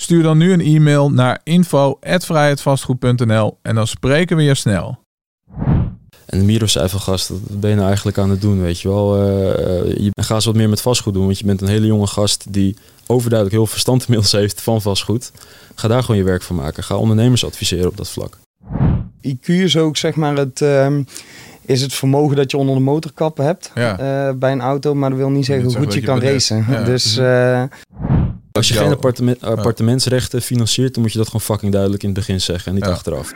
Stuur dan nu een e-mail naar info@vrijheidvastgoed.nl en dan spreken we je snel. En Miro zei van gast, wat ben je nou eigenlijk aan het doen, weet je wel. Uh, je gaat eens wat meer met vastgoed doen, want je bent een hele jonge gast die overduidelijk heel verstand inmiddels heeft van vastgoed. Ga daar gewoon je werk van maken. Ga ondernemers adviseren op dat vlak. IQ is ook zeg maar het, uh, is het vermogen dat je onder de motorkap hebt Ja. uh, bij een auto, maar dat wil niet zeggen hoe goed je kan racen. Ja. Dus uh, Als je Jouw- geen appartement, appartementsrechten financiert, dan moet je dat gewoon fucking duidelijk in het begin zeggen en niet achteraf.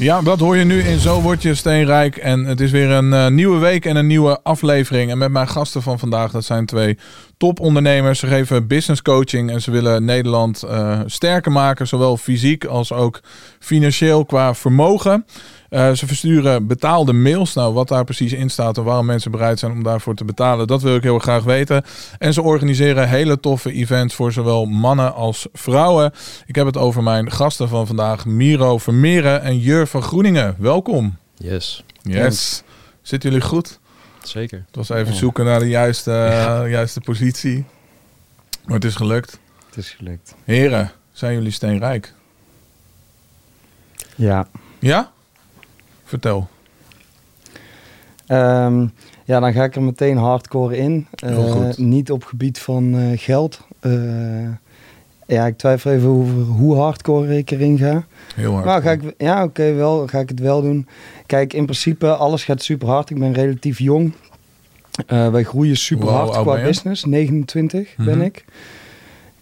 Ja, dat hoor je nu in Zo Word Je Steenrijk. En het is weer een eh, nieuwe week en een nieuwe aflevering. En met mijn gasten van vandaag, dat zijn twee topondernemers. Ze geven business coaching en ze willen Nederland eh, sterker maken. Zowel fysiek als ook financieel qua vermogen. Eh, ze versturen betaalde mails. Nou, wat daar precies in staat en waarom mensen bereid zijn om daarvoor te betalen, dat wil ik heel graag weten. En ze organiseren hele toffe events voor zowel mannen als vrouwen. Ik heb het over mijn gasten van vandaag, Miro Vermeeren en Jur van Groeningen. Welkom. Yes, Yes. Zitten jullie goed? zeker. Het was even zoeken naar de juiste, juiste positie. Maar het is gelukt. het is gelukt. Heren, zijn jullie steenrijk? Ja. Ja? Vertel. Ehm, ja, dan ga ik er meteen hardcore in. Eh, niet op gebied van eh, geld. Eh, ja, ik twijfel even over hoe hardcore ik erin ga. Heel hard. Nou, ga ik, ja, oké, wel, ga ik het wel doen. Kijk, in principe, alles gaat super hard. Ik ben relatief jong. Wij groeien super Hoe hard qua business. 29 ben Mhm. ik.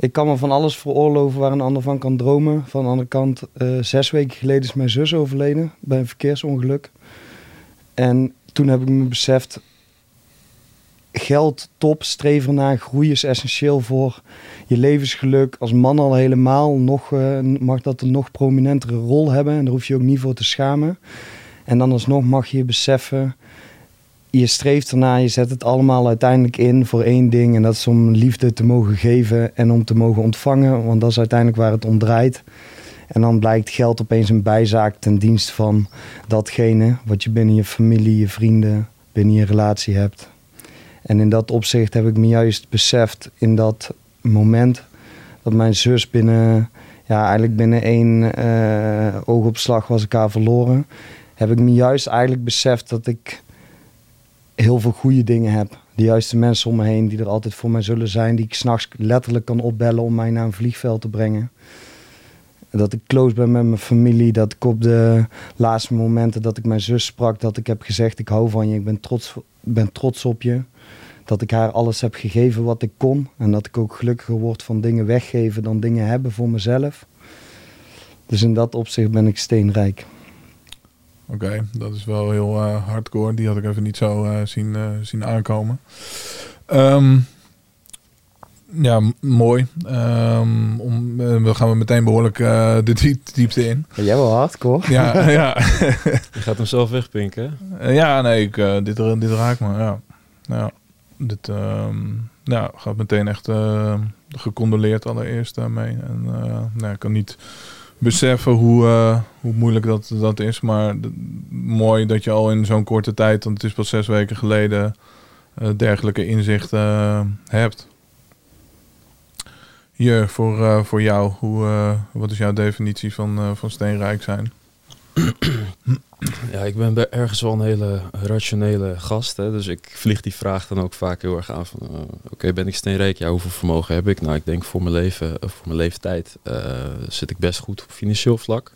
Ik kan me van alles veroorloven waar een ander van kan dromen. Van de andere kant, eh, zes weken geleden is mijn zus overleden bij een verkeersongeluk. En toen heb ik me beseft, geld, top, streef ernaar, groei is essentieel voor je levensgeluk. Als man al helemaal, nog, eh, mag dat een nog prominentere rol hebben. En daar hoef je ook niet voor te schamen. En dan alsnog mag je beseffen, je streeft ernaar, je zet het allemaal uiteindelijk in voor één ding. En dat is om liefde te mogen geven en om te mogen ontvangen. Want dat is uiteindelijk waar het om draait. En dan blijkt geld opeens een bijzaak ten dienste van datgene wat je binnen je familie, je vrienden, binnen je relatie hebt. En in dat opzicht heb ik me juist beseft in dat moment dat mijn zus binnen, ja, eigenlijk binnen één eh, oogopslag was ik haar verloren. Heb ik me juist eigenlijk beseft dat ik heel veel goede dingen heb. De juiste mensen om me heen die er altijd voor mij zullen zijn. Die ik s'nachts letterlijk kan opbellen om mij naar een vliegveld te brengen. Dat ik close ben met mijn familie. Dat ik op de laatste momenten dat ik mijn zus sprak, dat ik heb gezegd: Ik hou van je, ik ben trots, ben trots op je. Dat ik haar alles heb gegeven wat ik kon. En dat ik ook gelukkiger word van dingen weggeven dan dingen hebben voor mezelf. Dus in dat opzicht ben ik steenrijk. Oké, dat is wel heel eh, hardcore. Die had ik even niet zo eh, zien, eh, zien aankomen. Ehm, ja, mooi. Ehm, om, we gaan we meteen behoorlijk eh, de diep- diepte in. Ben jij wel hardcore? Ja, ja. Je gaat hem zelf wegpinken. ja nee, ik, eh, dit, dit raakt me. Ja, ja. Dit ehm, ja, gaat meteen echt eh, gecondoleerd allereerst daarmee. En eh, nou, ik kan niet beseffen hoe, eh, hoe moeilijk dat, dat is. Maar mooi dat je al in zo'n korte tijd, want het is pas zes weken geleden, eh, dergelijke inzichten eh, hebt. Hier, voor, voor jou, hoe, wat is jouw definitie van, van steenrijk zijn? Ja, ik ben ergens wel een hele rationele gast. Hè? Dus ik vlieg die vraag dan ook vaak heel erg aan van... eh, Oké, ben ik steenrijk? Ja, hoeveel vermogen heb ik? Nou, ik denk voor mijn leven, of voor mijn leeftijd... eh, zit ik best goed op financieel vlak.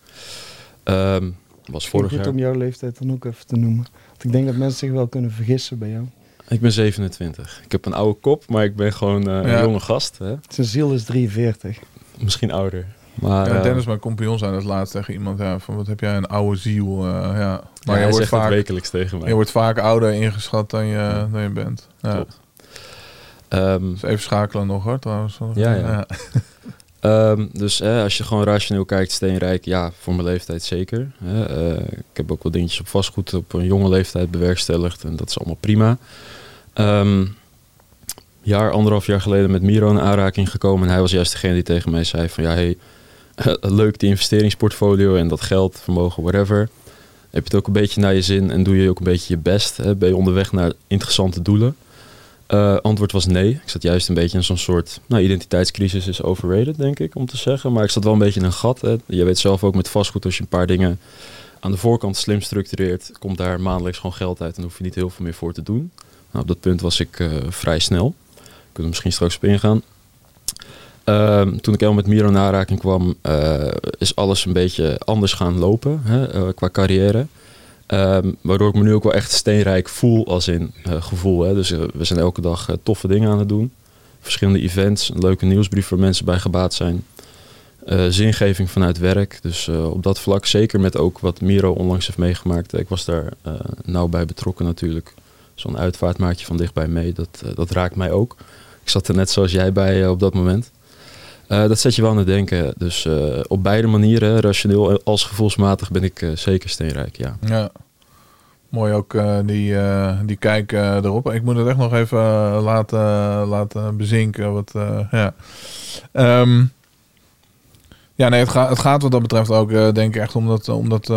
Ehm, was Vorig jaar. om jouw leeftijd dan ook even te noemen. Want ik denk dat mensen zich wel kunnen vergissen bij jou. Ik ben 27. Ik heb een oude kop, maar ik ben gewoon eh, Ja. een jonge gast. Hè? Zijn ziel is 43. Misschien ouder. Maar Ja, eh, Dennis, mijn compagnon, zei het laatst tegen iemand. Ja, van wat heb jij een oude ziel. eh, ja. maar je, hij wordt vaak, wekelijks tegen mij. je wordt vaak ouder ingeschat dan je, dan je bent. Ja. Klopt. Ehm, Dus even schakelen nog hoor, trouwens. Ja, ja. Ehm, dus als je gewoon rationeel kijkt, steenrijk, ja, voor mijn leeftijd zeker. Eh, ik heb ook wel dingetjes op vastgoed op een jonge leeftijd bewerkstelligd en dat is allemaal prima. Ehm jaar, anderhalf jaar geleden met Miro in aanraking gekomen en hij was juist degene die tegen mij zei van ja, hey, leuk die investeringsportfolio en dat geld, vermogen, whatever. Heb je het ook een beetje naar je zin en doe je ook een beetje je best? Hè? Ben je onderweg naar interessante doelen? Eh, antwoord was nee. Ik zat juist een beetje in zo'n soort nou, identiteitscrisis is overrated, denk ik, om te zeggen. Maar ik zat wel een beetje in een gat. Hè. Je weet zelf ook met vastgoed, als je een paar dingen aan de voorkant slim structureert, komt daar maandelijks gewoon geld uit en hoef je niet heel veel meer voor te doen. Nou, op dat punt was ik eh, vrij snel. Kunnen we misschien straks op ingaan. Ehm, toen ik helemaal met Miro in aanraking kwam, eh, is alles een beetje anders gaan lopen hè, eh, qua carrière. Ehm, waardoor ik me nu ook wel echt steenrijk voel als in eh, gevoel. Hè. Dus we zijn elke dag toffe dingen aan het doen. Verschillende events, een leuke nieuwsbrief waar mensen bij gebaat zijn. Zingeving vanuit werk. Dus op dat vlak, zeker met ook wat Miro onlangs heeft meegemaakt. Ik was daar nauw bij betrokken natuurlijk. Zo'n uitvaartmaatje van dichtbij mee, dat, dat raakt mij ook. Ik zat er net zoals jij bij op dat moment. Eh, dat zet je wel aan het denken. Dus eh, op beide manieren, rationeel als gevoelsmatig, ben ik eh, zeker steenrijk, ja. Ja. Mooi ook die, die kijk erop. Ik moet het echt nog even laten, laten bezinken. Wat, ja. Ehm, ja, nee, het, gaat het gaat wat dat betreft ook, denk ik, echt om dat, om dat,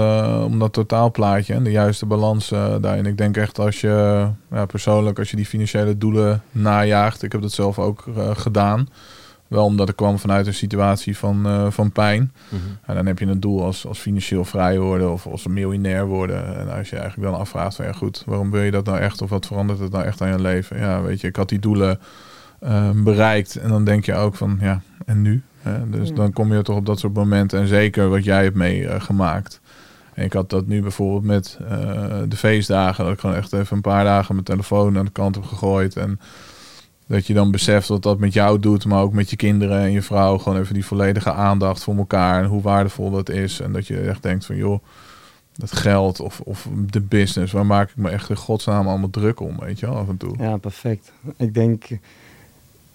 om dat totaalplaatje en de juiste balans daarin. Ik denk echt als je, persoonlijk, als je die financiële doelen najaagt. Ik heb dat zelf ook gedaan. Wel omdat ik kwam vanuit een situatie van, eh, van pijn. En dan heb je een doel als, als financieel vrij worden of als een miljonair worden. En als je eigenlijk dan afvraagt van ja goed, waarom wil je dat nou echt? Of wat verandert het nou echt aan je leven? Ja, weet je, ik had die doelen eh, bereikt. En dan denk je ook van ja, en nu? Hè? Dus Ja. dan kom je toch op dat soort momenten. En zeker wat jij hebt meegemaakt. En ik had dat nu bijvoorbeeld met eh, de feestdagen. Dat ik gewoon echt even een paar dagen mijn telefoon aan de kant heb gegooid. En dat je dan beseft wat dat met jou doet, maar ook met je kinderen en je vrouw. Gewoon even die volledige aandacht voor elkaar en hoe waardevol dat is. En dat je echt denkt van joh, dat geld of, of de business, waar maak ik me echt in godsnaam allemaal druk om, weet je wel, af en toe. Ja, perfect. Ik denk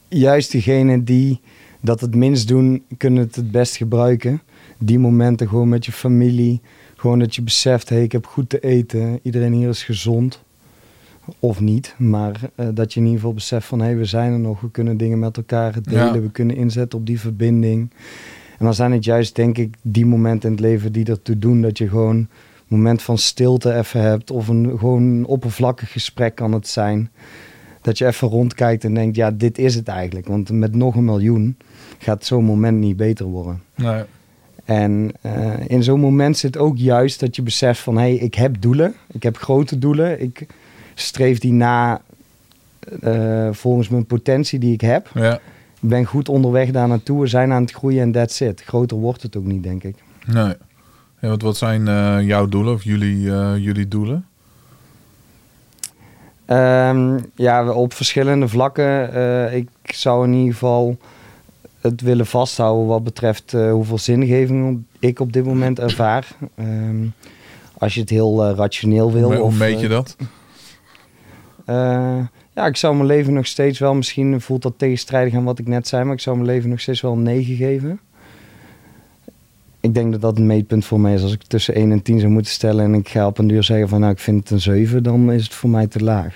juist diegenen die dat het minst doen, kunnen het het best gebruiken. Die momenten gewoon met je familie. Gewoon dat je beseft, hey, ik heb goed te eten. Iedereen hier is gezond. Of niet, maar eh, dat je in ieder geval beseft van, hey, we zijn er nog. We kunnen dingen met elkaar delen. Ja. We kunnen inzetten op die verbinding. En dan zijn het juist, denk ik, die momenten in het leven die ertoe doen dat je gewoon een moment van stilte even hebt. Of een gewoon een oppervlakkig gesprek kan het zijn. Dat je even rondkijkt en denkt, ja, dit is het eigenlijk. Want met nog een miljoen gaat zo'n moment niet beter worden. Nee. En eh, in zo'n moment zit ook juist dat je beseft van... hé, hey, ik heb doelen. Ik heb grote doelen. Ik streef die na eh, volgens mijn potentie die ik heb. Ja, Ik ben goed onderweg daar naartoe. We zijn aan het groeien en that's it. Groter wordt het ook niet, denk ik. nee. Ja, wat, wat zijn eh, jouw doelen of jullie, eh, jullie doelen? Ehm, ja, op verschillende vlakken. Ik zou in ieder geval het willen vasthouden wat betreft hoeveel zingeving ik op dit moment ervaar. Ehm, als je het heel rationeel wil. hoe of, meet je dat? Eh, ja, ik zou mijn leven nog steeds wel, misschien voelt dat tegenstrijdig aan wat ik net zei, maar ik zou mijn leven nog steeds wel een 9 geven. Ik denk dat dat een meetpunt voor mij is. Als ik tussen 1 en 10 zou moeten stellen en ik ga op een duur zeggen van nou ik vind het een 7, dan is het voor mij te laag.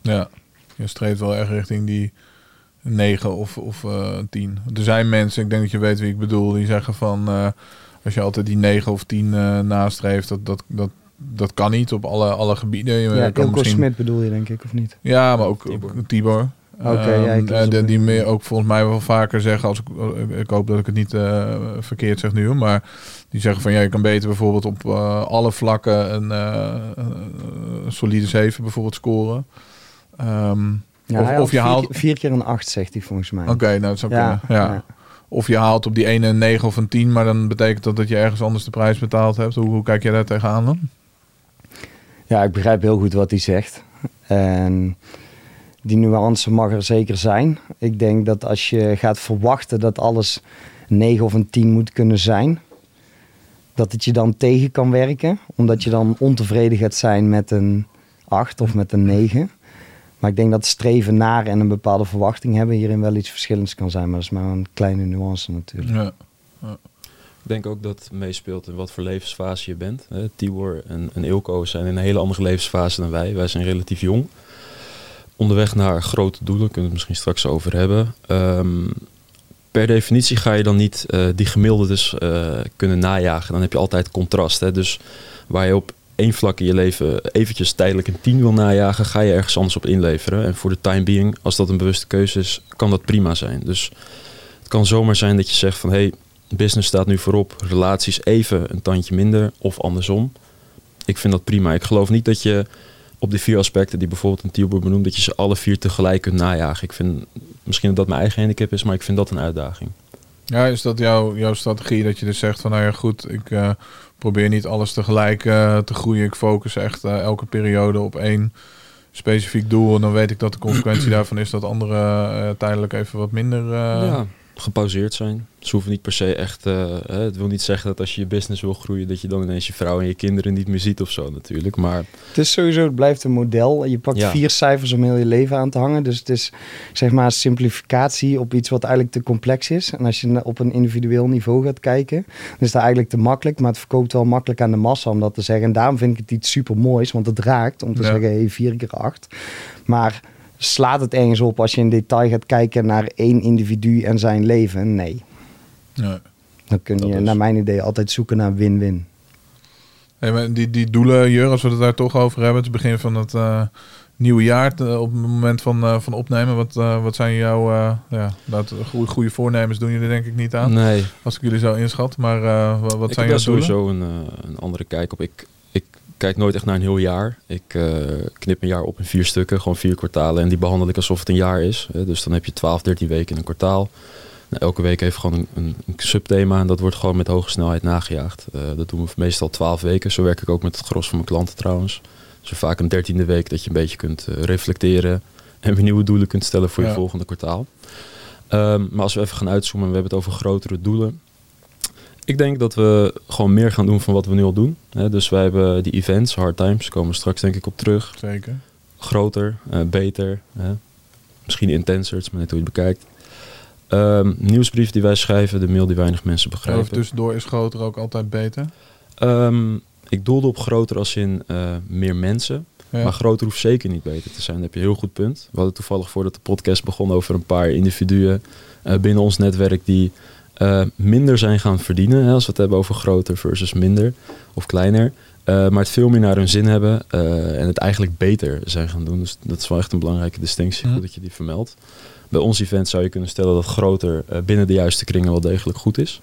Ja, je streeft wel echt richting die 9 of, of eh 10. Er zijn mensen, ik denk dat je weet wie ik bedoel, die zeggen van eh, als je altijd die 9 of 10 eh nastreeft, dat, dat, dat, dat kan niet op alle, alle gebieden. Je Ja, Ilko misschien- Smit bedoel je denk ik, of niet? Ja, maar ook Tibor. Oké, Ehm, ja, ik las eh, op die, meer ook volgens mij wel vaker zeggen, als ik, ik- hoop dat ik het niet eh, verkeerd zeg nu, hoor, maar die zeggen van ja, je kan beter bijvoorbeeld op eh, alle vlakken een, eh, een solide 7 bijvoorbeeld scoren. Ehm, Ja, Of- je vier, haalt- keer- vier keer een 8 zegt hij volgens mij. Oké, nou dat zou ja, kunnen. Ja. ja. Of je haalt op die ene een 9 of een 10, maar dan betekent dat dat je ergens anders de prijs betaald hebt. Hoe, hoe kijk jij daar tegenaan dan? Ja, ik begrijp heel goed wat hij zegt. En die nuance mag er zeker zijn. Ik denk dat als je gaat verwachten dat alles een 9 of een 10 moet kunnen zijn, dat het je dan tegen kan werken. Omdat je dan ontevreden gaat zijn met een 8 of met een 9. Maar ik denk dat streven naar en een bepaalde verwachting hebben hierin wel iets verschillends kan zijn. Maar dat is maar een kleine nuance natuurlijk. Ja. Denk ook dat het meespeelt in wat voor levensfase je bent. Hè, Tibor en, en Ilko zijn in een hele andere levensfase dan wij. Wij zijn relatief jong. Onderweg naar grote doelen, kunnen we het misschien straks over hebben. Ehm, per definitie ga je dan niet eh, die gemiddelde dus eh, kunnen najagen. Dan heb je altijd contrast. Hè? Dus waar je op één vlak in je leven eventjes tijdelijk een 10 wil najagen, ga je ergens anders op inleveren. En voor de time being, als dat een bewuste keuze is, kan dat prima zijn. Dus het kan zomaar zijn dat je zegt van hé, hey, business staat nu voorop, relaties even een tandje minder of andersom. Ik vind dat prima. Ik geloof niet dat je op die vier aspecten die bijvoorbeeld een Tilburg benoemt, dat je ze alle vier tegelijk kunt najagen. Ik vind misschien dat dat mijn eigen handicap is, maar ik vind dat een uitdaging. Ja, is dat jouw, jouw strategie dat je dus zegt van nou ja goed, ik uh, probeer niet alles tegelijk uh, te groeien. Ik focus echt uh, elke periode op één specifiek doel. En dan weet ik dat de consequentie daarvan is dat andere tijdelijk even wat minder... Ja, gepauzeerd zijn. Ze hoeven niet per se echt. Uh, het wil niet zeggen dat als je je business wil groeien, dat je dan ineens je vrouw en je kinderen niet meer ziet of zo natuurlijk. Maar het is sowieso, het blijft een model. Je pakt ja. vier cijfers om heel je leven aan te hangen. Dus het is zeg maar een simplificatie op iets wat eigenlijk te complex is. En als je op een individueel niveau gaat kijken, dan is dat eigenlijk te makkelijk. Maar het verkoopt wel makkelijk aan de massa om dat te zeggen. En daarom vind ik het iets super moois, want het raakt om te ja. zeggen, hey, vier keer acht. Maar slaat het ergens op als je in detail gaat kijken naar één individu en zijn leven? Nee. nee. Dan kun je, naar mijn idee, altijd zoeken naar win-win. Hey, maar die, die doelen, Jur, als we het daar toch over hebben, het begin van het uh, nieuwe jaar, te, op het moment van, uh, van opnemen, wat, uh, wat zijn jouw ja, dat, goede, goede voornemens? Doen jullie denk ik niet aan? Nee. Als ik jullie zo inschat, maar wat, wat ik zijn jouw doelen? sowieso een, een andere kijk op. Ik, ik kijk nooit echt naar een heel jaar. Ik uh, knip een jaar op in vier stukken, gewoon vier kwartalen. En die behandel ik alsof het een jaar is. Dus dan heb je 12, 13 weken in een kwartaal. Nou, elke week heeft gewoon een, een, subthema en dat wordt gewoon met hoge snelheid nagejaagd. Uh, dat doen we meestal 12 weken. Zo werk ik ook met het gros van mijn klanten trouwens. Dus vaak een dertiende week dat je een beetje kunt uh, reflecteren en weer nieuwe doelen kunt stellen voor je ja. volgende kwartaal. Um, maar als we even gaan uitzoomen, we hebben het over grotere doelen. Ik denk dat we gewoon meer gaan doen van wat we nu al doen. Dus wij hebben die events, Hard Times, komen straks denk ik op terug. Zeker. Groter, uh, beter, hè. misschien intenser, het is maar net hoe je het bekijkt. Um, nieuwsbrief die wij schrijven, de mail die weinig mensen begrijpen. Of tussendoor is groter ook altijd beter? Um, ik doelde op groter als in uh, meer mensen. Ja. Maar groter hoeft zeker niet beter te zijn. Dat heb je een heel goed punt. We hadden toevallig voordat de podcast begon over een paar individuen uh, binnen ons netwerk die uh, minder zijn gaan verdienen. Hè, als we het hebben over groter versus minder of kleiner. Uh, maar het veel meer naar hun zin hebben uh, en het eigenlijk beter zijn gaan doen. Dus dat is wel echt een belangrijke distinctie, goed dat je die vermeldt. Bij ons event zou je kunnen stellen dat groter binnen de juiste kringen wel degelijk goed is.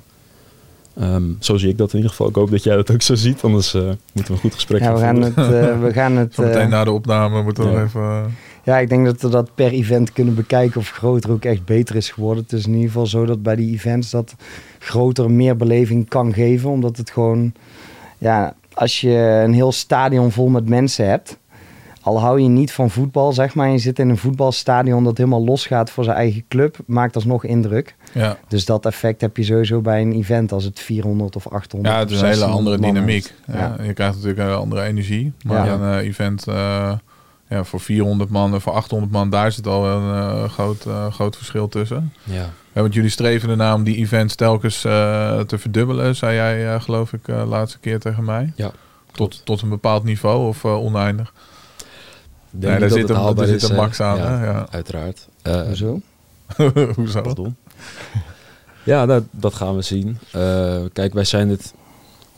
Um, zo zie ik dat in ieder geval. Ik hoop dat jij dat ook zo ziet, anders moeten we een goed gesprek ja, we gaan het, we gaan het meteen na de opname moeten we ja. even... Ja, ik denk dat we dat per event kunnen bekijken of groter ook echt beter is geworden. Het is in ieder geval zo dat bij die events dat groter meer beleving kan geven. Omdat het gewoon, ja, als je een heel stadion vol met mensen hebt. Al hou je niet van voetbal, zeg maar. Je zit in een voetbalstadion dat helemaal losgaat voor zijn eigen club. Maakt alsnog indruk. Ja. Dus dat effect heb je sowieso bij een event als het 400 of 800. Ja, het is een hele andere dynamiek. Ja. Ja. Je krijgt natuurlijk een andere energie. Maar Ja. een uh, event uh, ja, voor 400 man en voor 800 man, daar zit al een uh, groot, groot verschil tussen. Ja. Ja, want jullie streven ernaar om die events telkens uh, te verdubbelen, zei jij uh, geloof ik uh, laatste keer tegen mij. Ja. Tot, tot een bepaald niveau of uh, oneindig? Denk nee, daar zit, een, er zit een max aan. ja. Uiteraard. Uh, Hoezo? Hoezo? Pardon. ja, dat, dat gaan we zien. Uh, kijk, wij zijn het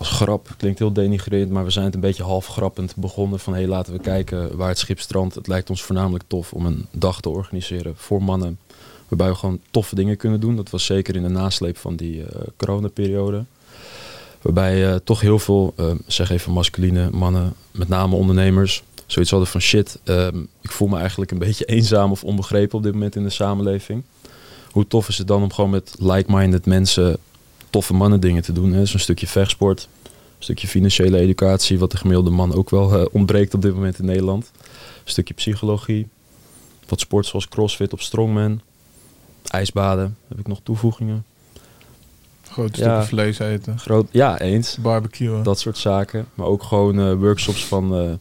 als grap, klinkt heel denigrerend, maar we zijn het een beetje half grappend begonnen van hé, hey, laten we kijken waar het schip strandt. Het lijkt ons voornamelijk tof om een dag te organiseren voor mannen, waarbij we gewoon toffe dingen kunnen doen. Dat was zeker in de nasleep van die uh, coronaperiode. Waarbij uh, toch heel veel, uh, zeg even masculine mannen, met name ondernemers, zoiets hadden van shit, um, ik voel me eigenlijk een beetje eenzaam of onbegrepen op dit moment in de samenleving. hoe tof is het dan om gewoon met like-minded mensen toffe mannen dingen te doen. Hè? Dus een stukje vechtsport, een stukje financiële educatie, wat de gemiddelde man ook wel eh, ontbreekt op dit moment in Nederland. Een stukje psychologie, wat sport zoals crossfit of strongman, ijsbaden. Heb ik nog toevoegingen? Grote Ja. stukken vlees eten. Groot, ja, eens. Barbecuen. Dat soort zaken. Maar ook gewoon eh, workshops van, eh,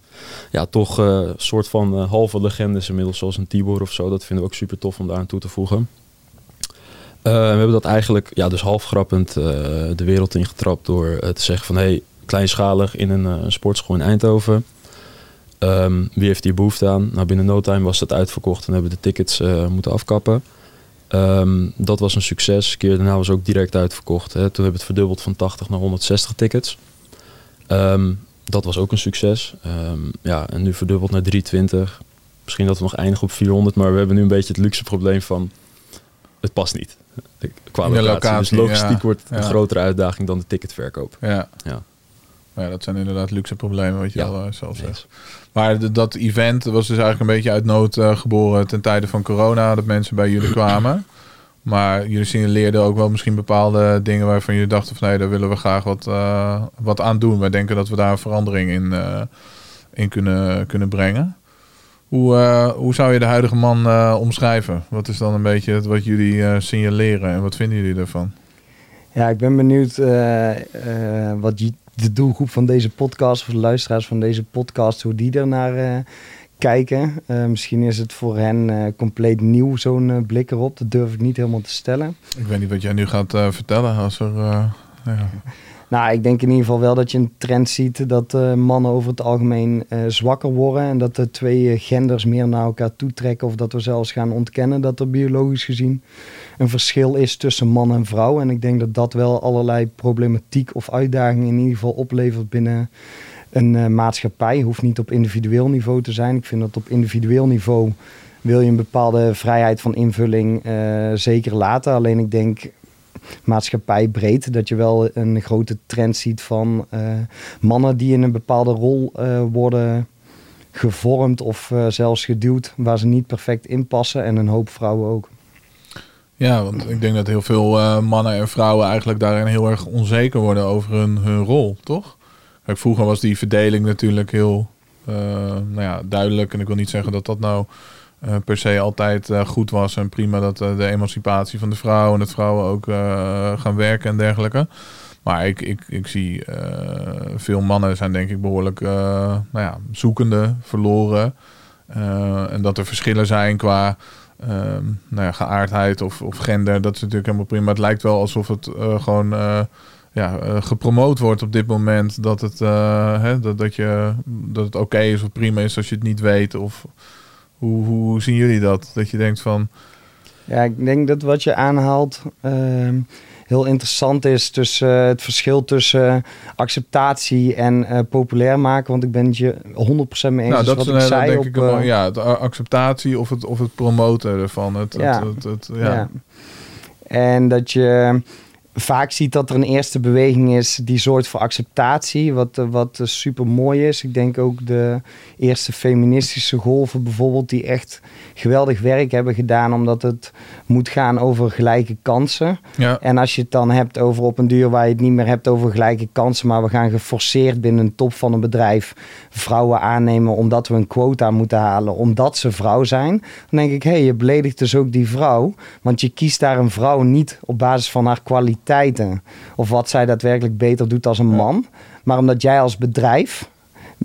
ja, toch een soort van halve legendes inmiddels, zoals een Tibor of zo. Dat vinden we ook super tof om daar aan toe te voegen. Eh, we hebben dat eigenlijk, ja, dus half grappend eh, de wereld ingetrapt door eh, te zeggen van, hey, kleinschalig in een, sportschool in Eindhoven. Ehm, wie heeft hier behoefte aan? Nou, binnen no time was het uitverkocht en hebben de tickets moeten afkappen. Ehm, dat was een succes. Een keer daarna was ook direct uitverkocht. Hè. Toen hebben we het verdubbeld van 80 naar 160 tickets. Ehm, dat was ook een succes. Ja, en nu verdubbeld naar 320. Misschien dat we nog eindigen op 400, maar we hebben nu een beetje het luxe probleem van het past niet. Qua locatie. locatie, dus logistiek ja. wordt een grotere uitdaging dan de ticketverkoop. Ja. Ja. Maar ja, dat zijn inderdaad luxe problemen, wat je al eh, zelf zegt. Maar de- dat event was dus eigenlijk een beetje uit nood eh, geboren ten tijde van corona, dat mensen bij jullie kwamen. Maar jullie signaleerden ook wel misschien bepaalde dingen waarvan jullie dachten van nee, daar willen we graag wat, eh, wat aan doen. Wij denken dat we daar een verandering in, in kunnen, kunnen brengen. Hoe, eh, hoe zou je de huidige man eh, omschrijven? Wat is dan een beetje het wat jullie eh, signaleren en wat vinden jullie ervan? Ja, ik ben benieuwd wat je- de doelgroep van deze podcast, of de luisteraars van deze podcast, hoe die ernaar kijken. Misschien is het voor hen compleet nieuw, zo'n blik erop. Dat durf ik niet helemaal te stellen. Ik weet niet wat jij nu gaat vertellen als er... ja. Nou, ik denk in ieder geval wel dat je een trend ziet dat eh, mannen over het algemeen eh, zwakker worden. En dat de twee eh, genders meer naar elkaar toetrekken. Of dat we zelfs gaan ontkennen dat er biologisch gezien een verschil is tussen man en vrouw. En ik denk dat dat wel allerlei problematiek of uitdagingen in ieder geval oplevert binnen een maatschappij. Hoeft niet op individueel niveau te zijn. Ik vind dat op individueel niveau wil je een bepaalde vrijheid van invulling zeker laten. Alleen ik denk maatschappij breed dat je wel een grote trend ziet van eh, mannen die in een bepaalde rol eh, worden gevormd of eh, zelfs geduwd waar ze niet perfect in passen en een hoop vrouwen ook. Ja, want ik denk dat heel veel mannen en vrouwen eigenlijk daarin heel erg onzeker worden over hun, hun rol, toch? Kijk, vroeger was die verdeling natuurlijk heel nou ja, duidelijk. En ik wil niet zeggen dat dat nou eh, per se altijd eh, goed was. En prima dat eh, de emancipatie van de vrouw en dat vrouwen ook gaan werken en dergelijke. Maar ik, ik, ik zie veel mannen zijn denk ik behoorlijk eh, nou ja, zoekende, verloren. En dat er verschillen zijn qua ehm, nou ja, geaardheid of, of gender. Dat is natuurlijk helemaal prima. Het lijkt wel alsof het gewoon ja, gepromoot wordt op dit moment. Dat het, dat, dat, je, dat het oké is of prima is als je het niet weet. Of hoe, hoe zien jullie dat? Dat je denkt van... Ja, ik denk dat wat je aanhaalt ehm, heel interessant is tussen eh, het verschil tussen acceptatie en eh, populair maken. Want ik ben het je 100% mee eens. nou, dat wat is ik zei denk op, ik een- eh, ja, het a- acceptatie of het, of het promoten ervan. Het, Ja. het, het, het- ja. Ja. En dat je vaak ziet dat er een eerste beweging is die zorgt voor acceptatie, wat, eh, wat super mooi is. Ik denk ook de eerste feministische golven bijvoorbeeld, die echt geweldig werk hebben gedaan, omdat het moet gaan over gelijke kansen. Ja. En als je het dan hebt over op een duur waar je het niet meer hebt over gelijke kansen, maar we gaan geforceerd binnen een top van een bedrijf vrouwen aannemen omdat we een quota moeten halen, omdat ze vrouw zijn, dan denk ik, hé, hey, je beledigt dus ook die vrouw, want je kiest daar een vrouw niet op basis van haar kwaliteiten of wat zij daadwerkelijk beter doet als een man, maar omdat jij als bedrijf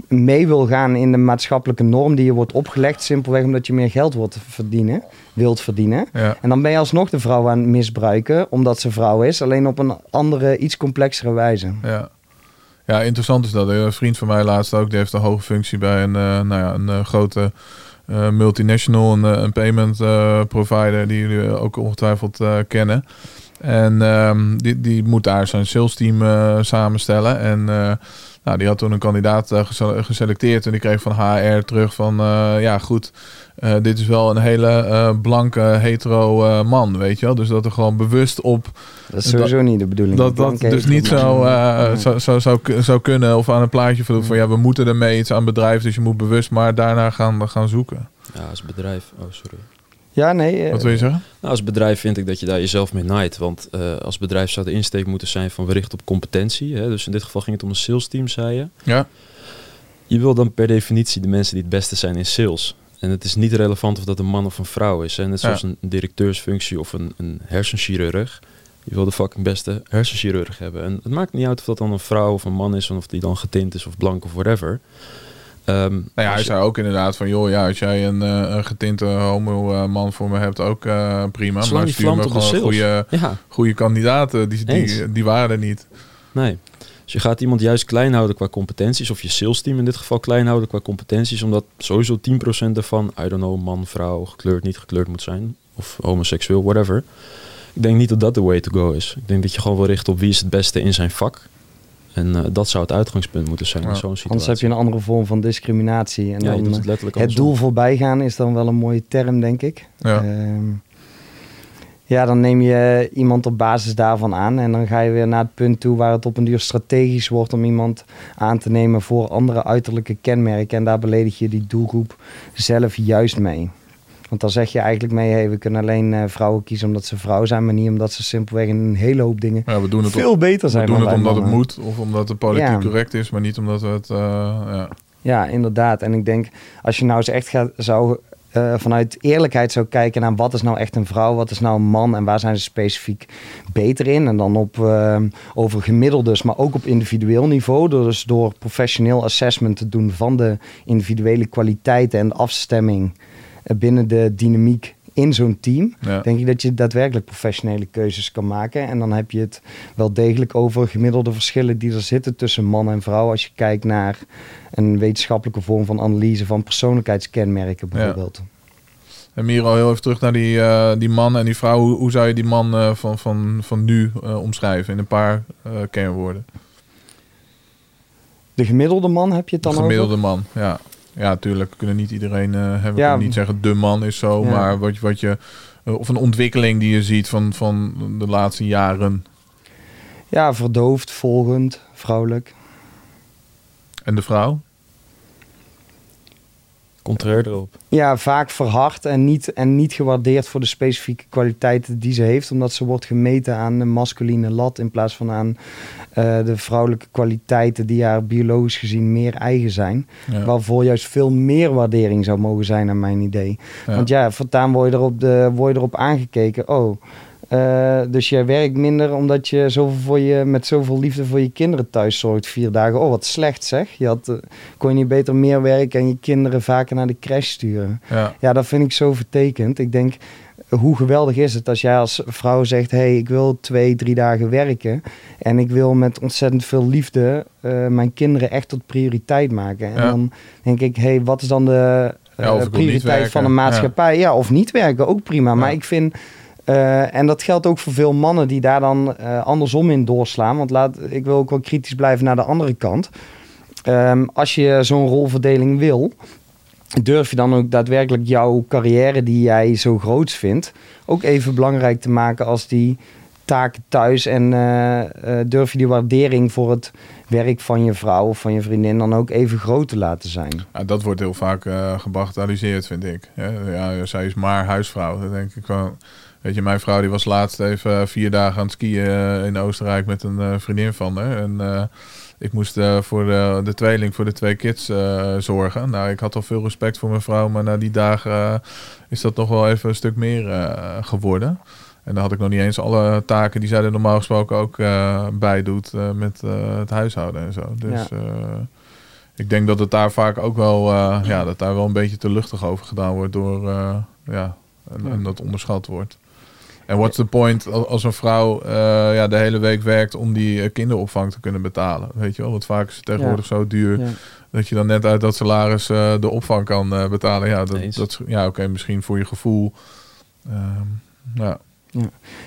mee wil gaan in de maatschappelijke norm die je wordt opgelegd, simpelweg omdat je meer geld wilt verdienen, wilt verdienen. Ja. En dan ben je alsnog de vrouw aan het misbruiken, omdat ze vrouw is, alleen op een andere, iets complexere wijze. Ja. ja, interessant is dat. Een vriend van mij laatst ook, die heeft een hoge functie bij een, eh, nou ja, een eh, grote eh, multinational, een, een payment provider die jullie ook ongetwijfeld kennen. En ehm, die, die moet daar zijn sales team eh, samenstellen. En eh, nou, die had toen een kandidaat eh, gese- geselecteerd en die kreeg van HR terug van eh, ja goed, eh, dit is wel een hele eh, blanke hetero eh, man, weet je wel. Dus dat er gewoon bewust op Dat is sowieso niet de bedoeling. dat dat dus niet zo, eh, Nee. zou, zou, zou, zou kunnen of aan een plaatje van, van ja, we moeten ermee iets aan bedrijf, dus je moet bewust maar daarna gaan, gaan zoeken. Ja, als bedrijf. Oh, sorry. Ja, nee. eh, Wat wil je zeggen? Nou, als bedrijf vind ik dat je daar jezelf mee naait. Want eh, als bedrijf zou de insteek moeten zijn van we richten op competentie. Hè? Dus in dit geval ging het om een sales team, zei je. Ja. Je wil dan per definitie de mensen die het beste zijn in sales. En het is niet relevant of dat een man of een vrouw is. Hè? Net zoals Ja. een directeursfunctie of een, een hersenchirurg. Je wil de fucking beste hersenchirurg hebben. En het maakt niet uit of dat dan een vrouw of een man is... of die dan getint is of blank of whatever. Ehm, Nou ja, hij je- zei ook inderdaad van, joh, ja, als jij een, eh, een getinte homo eh, man voor me hebt, ook eh, prima. Zolang maar stuur me gewoon goede, Ja, goede kandidaten. Die, die, die waren er niet. nee. Dus je gaat iemand juist klein houden qua competenties. Of je sales team in dit geval klein houden qua competenties. Omdat sowieso 10% daarvan, I don't know, man, vrouw, gekleurd, niet gekleurd moet zijn. Of homoseksueel, whatever. Ik denk niet dat dat de way to go is. Ik denk dat je gewoon wil richten op wie is het beste in zijn vak. En eh, dat zou het uitgangspunt moeten zijn Ja. in zo'n situatie. Anders heb je een andere vorm van discriminatie. En ja, dan, eh, het letterlijk het doel voorbij gaan is dan wel een mooie term, denk ik. Ja. Ehm, ja, dan neem je iemand op basis daarvan aan. En dan ga je weer naar het punt toe waar het op een duur strategisch wordt om iemand aan te nemen voor andere uiterlijke kenmerken. En daar beledig je die doelgroep zelf juist mee. Want dan zeg je eigenlijk mee, hey, we kunnen alleen eh, vrouwen kiezen omdat ze vrouw zijn, maar niet omdat ze simpelweg in een hele hoop dingen Ja, we doen het, op- veel beter we zijn. doen dan het omdat het moet of omdat het politiek Ja. correct is, maar niet omdat we het... eh, ja. Ja, inderdaad. En ik denk, als je nou eens echt gaat, zou, eh, vanuit eerlijkheid zou kijken naar wat is nou echt een vrouw, wat is nou een man en waar zijn ze specifiek beter in. En dan op, over gemiddeldes, maar ook op individueel niveau. Dus door professioneel assessment te doen van de individuele kwaliteiten en de afstemming binnen de dynamiek in zo'n team. Ja. Denk ik dat je daadwerkelijk professionele keuzes kan maken. En dan heb je het wel degelijk over gemiddelde verschillen die er zitten tussen man en vrouw. Als je kijkt naar een wetenschappelijke vorm van analyse van persoonlijkheidskenmerken bijvoorbeeld. En Miro, heel even terug naar die, eh, die man en die vrouw. Hoe, hoe zou je die man eh, van, van, van nu eh, omschrijven in een paar kernwoorden? De gemiddelde man heb je het De dan gemiddelde over? man, ja. Ja, natuurlijk. Kunnen niet iedereen eh, hebben. We Ja. niet zeggen de man is zo, Ja. maar wat, je- wat je... eh, of een ontwikkeling die je ziet van, van de laatste jaren. Ja, verdoofd, volgend, vrouwelijk. En de vrouw? Contrair erop. Ja, vaak verhard en niet, en niet gewaardeerd voor de specifieke kwaliteiten die ze heeft. Omdat ze wordt gemeten aan de masculine lat in plaats van aan eh, de vrouwelijke kwaliteiten die haar biologisch gezien meer eigen zijn. Ja. Waarvoor juist veel meer waardering zou mogen zijn naar mijn idee. Ja. Want ja, voortaan word je erop, de, word je erop aangekeken. Oh, eh, dus jij werkt minder omdat je zoveel voor je, met zoveel liefde voor je kinderen thuis zorgt. Vier dagen. Oh, wat slecht zeg. Je had, eh, kon je niet beter meer werken en je kinderen vaker naar de crash sturen. Ja. Ja, dat vind ik zo vertekend. Ik denk, hoe geweldig is het als jij als vrouw zegt... hé, hey, ik wil twee, drie dagen werken... en ik wil met ontzettend veel liefde... eh, mijn kinderen echt tot prioriteit maken. En Ja. dan denk ik, hé, hey, wat is dan de Ja, prioriteit van een maatschappij? Ja. of niet werken, ook prima. Maar ik vind... eh, en dat geldt ook voor veel mannen die daar dan eh, andersom in doorslaan. Want laat, ik wil ook wel kritisch blijven naar de andere kant. Ehm, als je zo'n rolverdeling wil, durf je dan ook daadwerkelijk jouw carrière die jij zo groots vindt, ook even belangrijk te maken als die taken thuis. En eh, durf je die waardering voor het werk van je vrouw of van je vriendin dan ook even groot te laten zijn. Ja, dat wordt heel vaak gebagatelliseerd, vind ik. Ja, ja, zij is maar huisvrouw. Dat denk ik wel. Weet je, mijn vrouw die was laatst even eh, vier dagen aan het skiën eh, in Oostenrijk met een eh, vriendin van haar. En ik moest voor de, de tweeling, voor de twee kids zorgen. Nou, ik had al veel respect voor mijn vrouw, maar na die dagen is dat nog wel even een stuk meer geworden. En dan had ik nog niet eens alle taken die zij er normaal gesproken ook bij doet met het huishouden en zo. Dus Ja. ik denk dat het daar vaak ook wel, ja, dat daar wel een beetje te luchtig over gedaan wordt door, ja, en, Ja. en dat onderschat wordt. En what's the point al- als een vrouw eh, ja, de hele week werkt om die eh, kinderopvang te kunnen betalen? Weet je wel, want vaak is het tegenwoordig zo duur Ja. dat je dan net uit dat salaris eh, de opvang kan eh, betalen. Ja, dat, Eens. dat, ja oké, misschien voor je gevoel. Ehm, ja.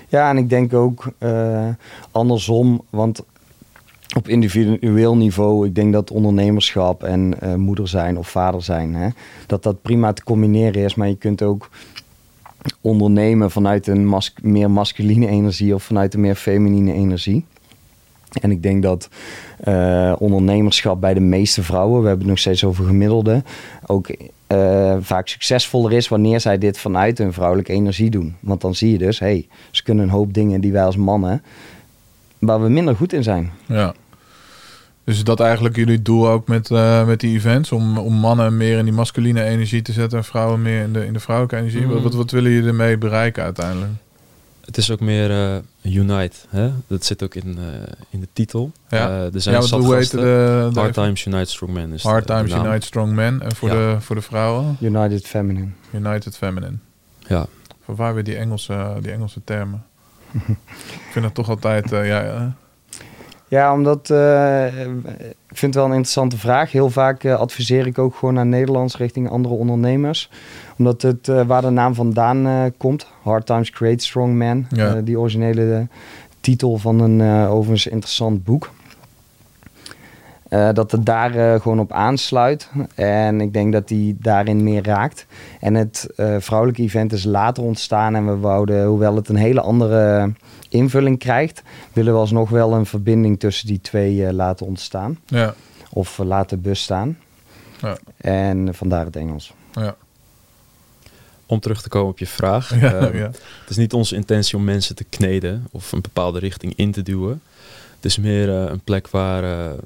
Ja, en ik denk ook eh, andersom, want op individueel niveau, ik denk dat ondernemerschap en eh, moeder zijn of vader zijn, hè, dat dat prima te combineren is. Maar je kunt ook ondernemen vanuit een meer masculine energie of vanuit een meer feminine energie. En ik denk dat eh, ondernemerschap bij de meeste vrouwen, we hebben het nog steeds over gemiddelde, ook eh, vaak succesvoller is wanneer zij dit vanuit hun vrouwelijke energie doen. Want dan zie je dus, hey, ze kunnen een hoop dingen die wij als mannen, waar we minder goed in zijn. Ja. Dus is dat eigenlijk jullie doel ook met, eh, met die events? Om, om mannen meer in die masculine energie te zetten en vrouwen meer in de, in de vrouwelijke energie? Wat, wat, wat willen jullie ermee bereiken uiteindelijk? Het is ook meer eh, Unite. Hè? Dat zit ook in, eh, in de titel. Ja. Eh, er zijn Ja, zat want hoe heet de, de Hard Times Unite Strong Men. Is Hard Times. Unite Strong Men. En voor, Ja. de, voor de vrouwen United Feminine. United Feminine. Ja. Van waar weer die Engelse, die Engelse termen? ik vind dat toch altijd... ja, Ja, omdat eh, ik vind het wel een interessante vraag. Heel vaak eh, adviseer ik ook gewoon naar Nederlands richting andere ondernemers. Omdat het eh, waar de naam vandaan komt. Hard Times Create Strong Men. Ja. Die originele titel van een overigens interessant boek. Eh, dat het daar eh, gewoon op aansluit. En ik denk dat die daarin meer raakt. En het eh, vrouwelijke event is later ontstaan. En we wouden, hoewel het een hele andere invulling krijgt, willen we alsnog wel een verbinding tussen die twee laten ontstaan. ja, Of laten bestaan. Ja. En vandaar het Engels. ja, Om terug te komen op je vraag. ja, ehm, ja. Het is niet onze intentie om mensen te kneden of een bepaalde richting in te duwen. Het is meer eh, een plek waar eh,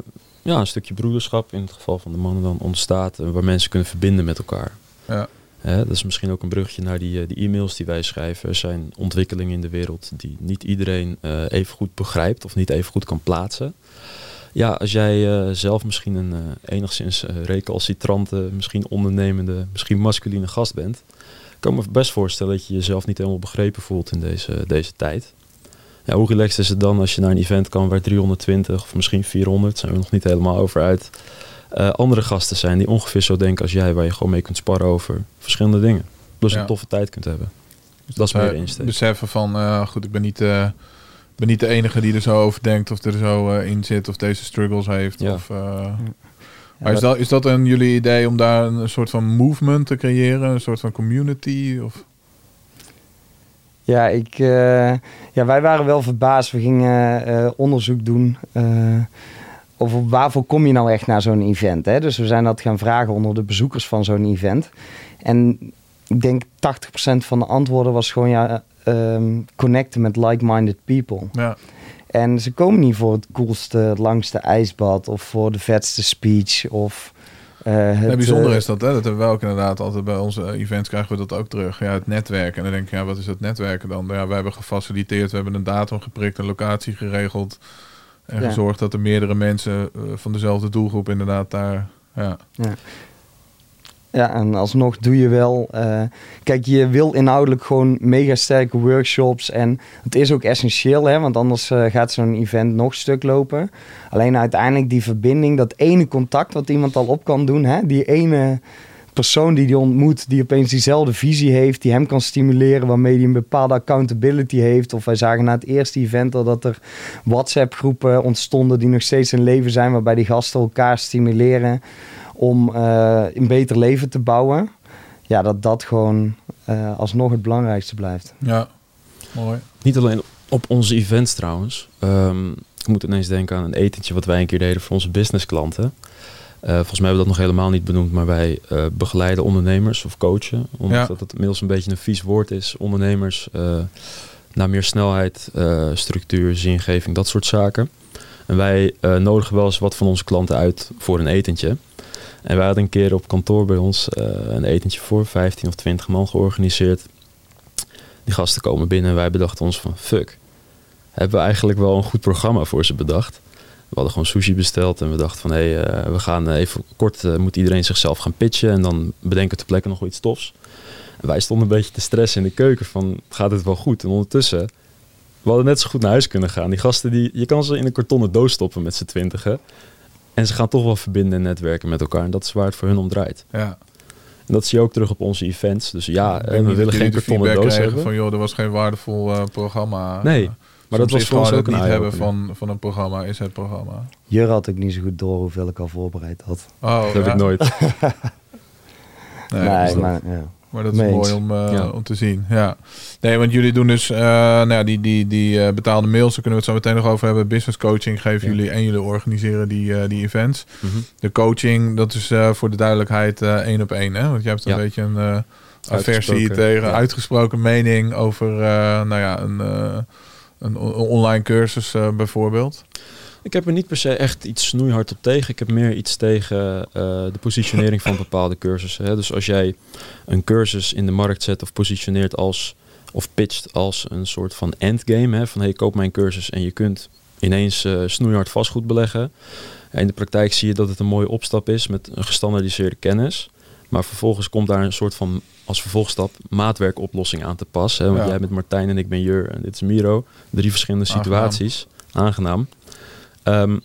ja, een stukje broederschap, in het geval van de mannen dan, ontstaat. En waar mensen kunnen verbinden met elkaar. Ja. Dat is misschien ook een bruggetje naar die, eh, die e-mails die wij schrijven. Er zijn ontwikkelingen in de wereld die niet iedereen eh, even goed begrijpt of niet even goed kan plaatsen. Ja, als jij eh, zelf misschien een eh, enigszins eh, recalcitrante, misschien ondernemende, misschien masculine gast bent, kan ik me best voorstellen dat je jezelf niet helemaal begrepen voelt in deze, deze tijd. Ja, hoe relaxed is het dan als je naar een event kan waar 320 of misschien 400, zijn we nog niet helemaal over uit, eh, andere gasten zijn die ongeveer zo denken als jij, waar je gewoon mee kunt sparren over verschillende dingen. Plus Ja. een toffe tijd kunt hebben. dat is meer de Eh, insteek. Beseffen van, eh, goed, ik ben niet, eh, ben niet de enige die er zo over denkt of er zo eh, in zit of deze struggles heeft. Ja. Of, eh, Ja, maar is dat, is dat een jullie idee om daar een soort van movement te creëren? Een soort van community? Of? Ja, ik, eh, ja, wij waren wel verbaasd. We gingen eh, onderzoek doen eh, over waarvoor kom je nou echt naar zo'n event. Hè? Dus we zijn dat gaan vragen onder de bezoekers van zo'n event. En ik denk 80% van de antwoorden was gewoon ja, ehm, connecten met like-minded people. Ja, En ze komen niet voor het coolste, het langste ijsbad of voor de vetste speech of... eh, het, bijzonder eh, is dat, hè? Dat hebben we ook inderdaad altijd bij onze events krijgen we dat ook terug. Ja, het netwerken. En dan denk je, ja, wat is het netwerken dan? Ja, wij hebben gefaciliteerd, we hebben een datum geprikt, een locatie geregeld. En Ja. gezorgd dat er meerdere mensen eh, van dezelfde doelgroep inderdaad daar. Ja, Ja, en alsnog doe je wel. eh, kijk, je wil inhoudelijk gewoon mega sterke workshops. En het is ook essentieel, hè, want anders eh, gaat zo'n event nog stuk lopen. Alleen uiteindelijk die verbinding, dat ene contact wat iemand al op kan doen, hè, die ene persoon die die ontmoet, die opeens diezelfde visie heeft, die hem kan stimuleren, waarmee hij een bepaalde accountability heeft. Of wij zagen na het eerste event al dat er WhatsApp-groepen ontstonden die nog steeds in leven zijn, waarbij die gasten elkaar stimuleren om eh, een beter leven te bouwen. Ja, dat dat gewoon eh, alsnog het belangrijkste blijft. ja. mooi. Niet alleen op onze events trouwens. Ehm, ik moet ineens denken aan een etentje wat wij een keer deden voor onze businessklanten. Eh volgens mij hebben we dat nog helemaal niet benoemd, maar wij eh, begeleiden ondernemers of coachen. Omdat Ja. dat het inmiddels een beetje een vies woord is. Ondernemers eh, naar meer snelheid, eh, structuur, zingeving, dat soort zaken. En wij eh, nodigen wel eens wat van onze klanten uit voor een etentje. En wij hadden een keer op kantoor bij ons eh, een etentje voor 15 of 20 man georganiseerd. Die gasten komen binnen en wij bedachten ons van fuck. Hebben we eigenlijk wel een goed programma voor ze bedacht. We hadden gewoon sushi besteld en we dachten van hé, hey, eh, we gaan even kort, eh, moet iedereen zichzelf gaan pitchen en dan bedenken ter plekke nog wel iets tofs. Wij stonden een beetje te stressen in de keuken van gaat het wel goed? En ondertussen, we hadden net zo goed naar huis kunnen gaan. Die gasten, die, je kan ze in een kartonnen doos stoppen met z'n twintigen. En ze gaan toch wel verbinden en netwerken met elkaar. En dat is waar het voor hun om draait. Ja. En dat zie je ook terug op onze events. Dus ja, Ik eh, we willen geen kartonnen feedback doos hebben. Van joh, er was geen waardevol eh, programma. Nee, Eh, maar dat was voor ons gewoon ook een niet hebben van, van een programma is het programma. Jur had ook niet zo goed door hoeveel ik al voorbereid had. Oh, Dat heb ik nooit. Nee, Nee, dus maar ja. Maar dat is mooi om, eh, Ja. om te zien. Ja. Nee, want jullie doen dus eh, nou ja, die, die, die eh, betaalde mails. Daar kunnen we het zo meteen nog over hebben. Business coaching geven Ja. jullie en jullie organiseren die, die events. Mhm. De coaching, dat is eh, voor de duidelijkheid eh, één op één. Hè? Want je hebt een Ja. beetje een eh aversie Uitgesproken, tegen ja. uitgesproken mening over eh, nou ja, een, eh, een online cursus eh, bijvoorbeeld. Ik heb er niet per se echt iets snoeihard op tegen. Ik heb meer iets tegen eh, de positionering van bepaalde cursussen. Hè. Dus als jij een cursus in de markt zet of positioneert als of pitcht als een soort van endgame. Hè, van hey, koop mijn cursus en je kunt ineens eh, snoeihard vastgoed beleggen. En in de praktijk zie je dat het een mooie opstap is met een gestandaardiseerde kennis. Maar vervolgens komt daar een soort van als vervolgstap maatwerkoplossing aan te pas. Hè? Want Ja. jij bent Martijn en ik ben Jur en dit is Miro. Drie verschillende situaties. Aangenaam. Ehm,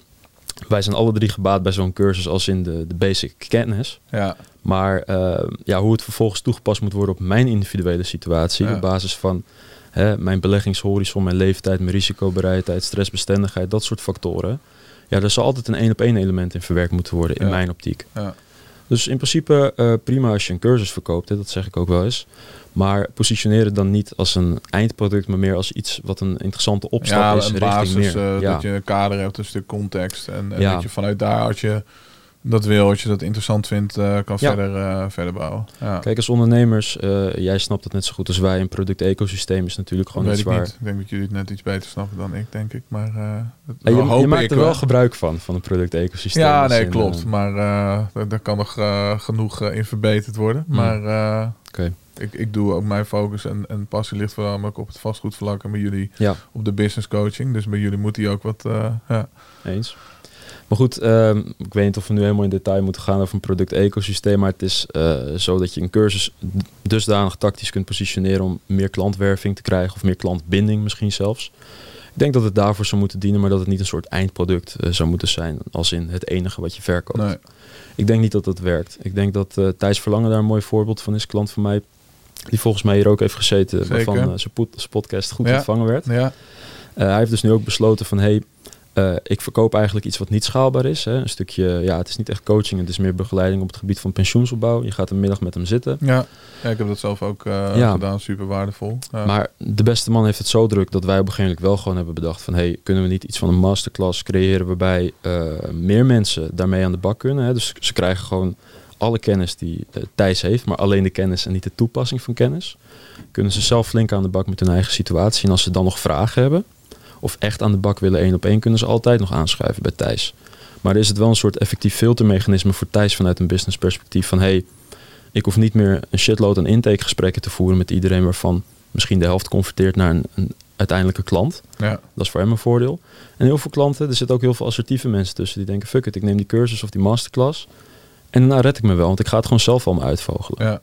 wij zijn alle drie gebaat bij zo'n cursus als in de, de basic kennis. Ja, Maar ehm, ja, hoe het vervolgens toegepast moet worden op mijn individuele situatie. Ja. Op basis van hè, mijn beleggingshorizon, mijn leeftijd, mijn risicobereidheid, stressbestendigheid, dat soort factoren. Ja, er zal altijd een één op één element in verwerkt moeten worden in Ja. mijn optiek. ja. Dus in principe eh, prima als je een cursus verkoopt, hè, dat zeg ik ook wel eens. Maar positioneer het dan niet als een eindproduct, maar meer als iets wat een interessante opstap ja, is een richting basis, meer. eh, ja. dat je een kader hebt, een stuk context. En, en Ja. dat je vanuit daar, als je dat wil, als je dat interessant vindt, eh, kan Ja. verder, eh, verder bouwen. Ja. Kijk, als ondernemers, eh, jij snapt het net zo goed als wij, een product-ecosysteem is natuurlijk dat gewoon weet iets ik waar... niet. Ik denk dat jullie het net iets beter snappen dan ik, denk ik. Maar dat Ja, je, hoop je maakt ik er wel gebruik van, van een product-ecosysteem. Ja, Als nee, in, klopt. Maar daar, kan nog genoeg in verbeterd worden. Hmm. Maar Oké. ik, ik doe ook mijn focus en, en passie ligt voornamelijk op het vastgoedvlak en bij jullie ja, op de business coaching. Dus bij jullie moet die ook wat. ja. eens. Maar goed, ehm, ik weet niet of we nu helemaal in detail moeten gaan over een product-ecosysteem. Maar het is eh, zo dat je een cursus dusdanig tactisch kunt positioneren om meer klantwerving te krijgen. Of meer klantbinding misschien zelfs. Ik denk dat het daarvoor zou moeten dienen, maar dat het niet een soort eindproduct eh, zou moeten zijn. Als in het enige wat je verkoopt. Nee. Ik denk niet dat dat werkt. Ik denk dat eh Thijs Verlangen daar een mooi voorbeeld van is. Klant van mij, die volgens mij hier ook heeft gezeten. Zeker. Waarvan zijn pod- zijn podcast goed Ja. ontvangen werd. Ja, hij heeft dus nu ook besloten van... Hey, eh, ik verkoop eigenlijk iets wat niet schaalbaar is. Hè. Een stukje, ja, het is niet echt coaching. Het is meer begeleiding op het gebied van pensioensopbouw. Je gaat een middag met hem zitten. ja. ja, ik heb dat zelf ook eh, Ja. gedaan. Super waardevol. Ja. Maar de beste man heeft het zo druk dat wij op een gegeven moment wel gewoon hebben bedacht van... Hey, kunnen we niet iets van een masterclass creëren waarbij eh, meer mensen daarmee aan de bak kunnen? Hè? Dus ze krijgen gewoon alle kennis die Thijs heeft, maar alleen de kennis en niet de toepassing van kennis. Kunnen ze zelf flink aan de bak met hun eigen situatie. En als ze dan nog vragen hebben, of echt aan de bak willen één op één, kunnen ze altijd nog aanschuiven bij Thijs. Maar er is het wel een soort effectief filtermechanisme voor Thijs vanuit een business perspectief van hey, ik hoef niet meer een shitload aan intakegesprekken te voeren met iedereen waarvan misschien de helft converteert naar een, een uiteindelijke klant. ja. Dat is voor hem een voordeel. En heel veel klanten, er zitten ook heel veel assertieve mensen tussen die denken, fuck it, ik neem die cursus of die masterclass. En daarna red ik me wel, want ik ga het gewoon zelf allemaal uitvogelen. ja.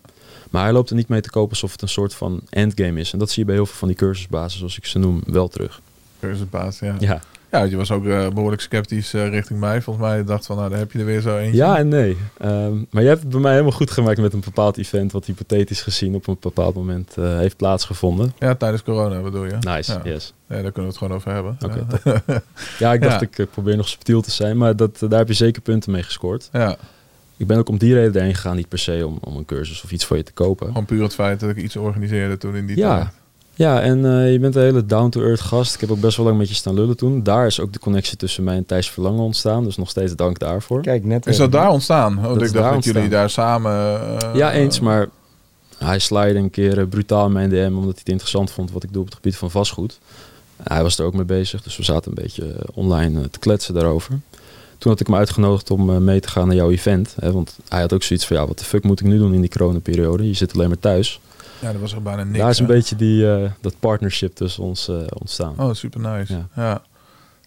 Maar hij loopt er niet mee te kopen alsof het een soort van endgame is. En dat zie je bij heel veel van die cursusbasis, zoals ik ze noem, wel terug. Cursusbaas, ja. Ja, Ja, je was ook eh, behoorlijk sceptisch eh, richting mij. Volgens mij dacht van, nou, daar heb je er weer zo eentje. ja en nee. Ehm, maar je hebt het bij mij helemaal goed gemaakt met een bepaald event... wat hypothetisch gezien op een bepaald moment eh, heeft plaatsgevonden. Ja, tijdens corona bedoel je? Nice, Ja. yes. Ja, daar kunnen we het gewoon over hebben. Ja. Ja, ik dacht Ja. ik probeer nog subtiel te zijn, maar dat, daar heb je zeker punten mee gescoord. ja, Ik ben ook om die reden erheen gegaan, niet per se om, om een cursus of iets voor je te kopen. gewoon puur het feit dat ik iets organiseerde toen in die Ja. tijd. Ja, en eh, je bent een hele down-to-earth gast. Ik heb ook best wel lang met je staan lullen toen. Daar is ook de connectie tussen mij en Thijs Verlangen ontstaan. Dus nog steeds dank daarvoor. Kijk, net Is dat daar ontstaan? Oh, Dat ik is dacht daar dat jullie daar samen... eh, ja, eens, maar hij slide een keer eh, brutaal in mijn DM... omdat hij het interessant vond wat ik doe op het gebied van vastgoed. Hij was er ook mee bezig, dus we zaten een beetje eh, online eh, te kletsen daarover. Toen had ik hem uitgenodigd om eh, mee te gaan naar jouw event. Hè, want hij had ook zoiets van, ja, wat de fuck moet ik nu doen in die coronaperiode? Je zit alleen maar thuis. Ja, dat was er bijna niks. Daar is een hè? beetje die, eh, dat partnership tussen ons eh, ontstaan. Oh, super nice. Ja. Ja.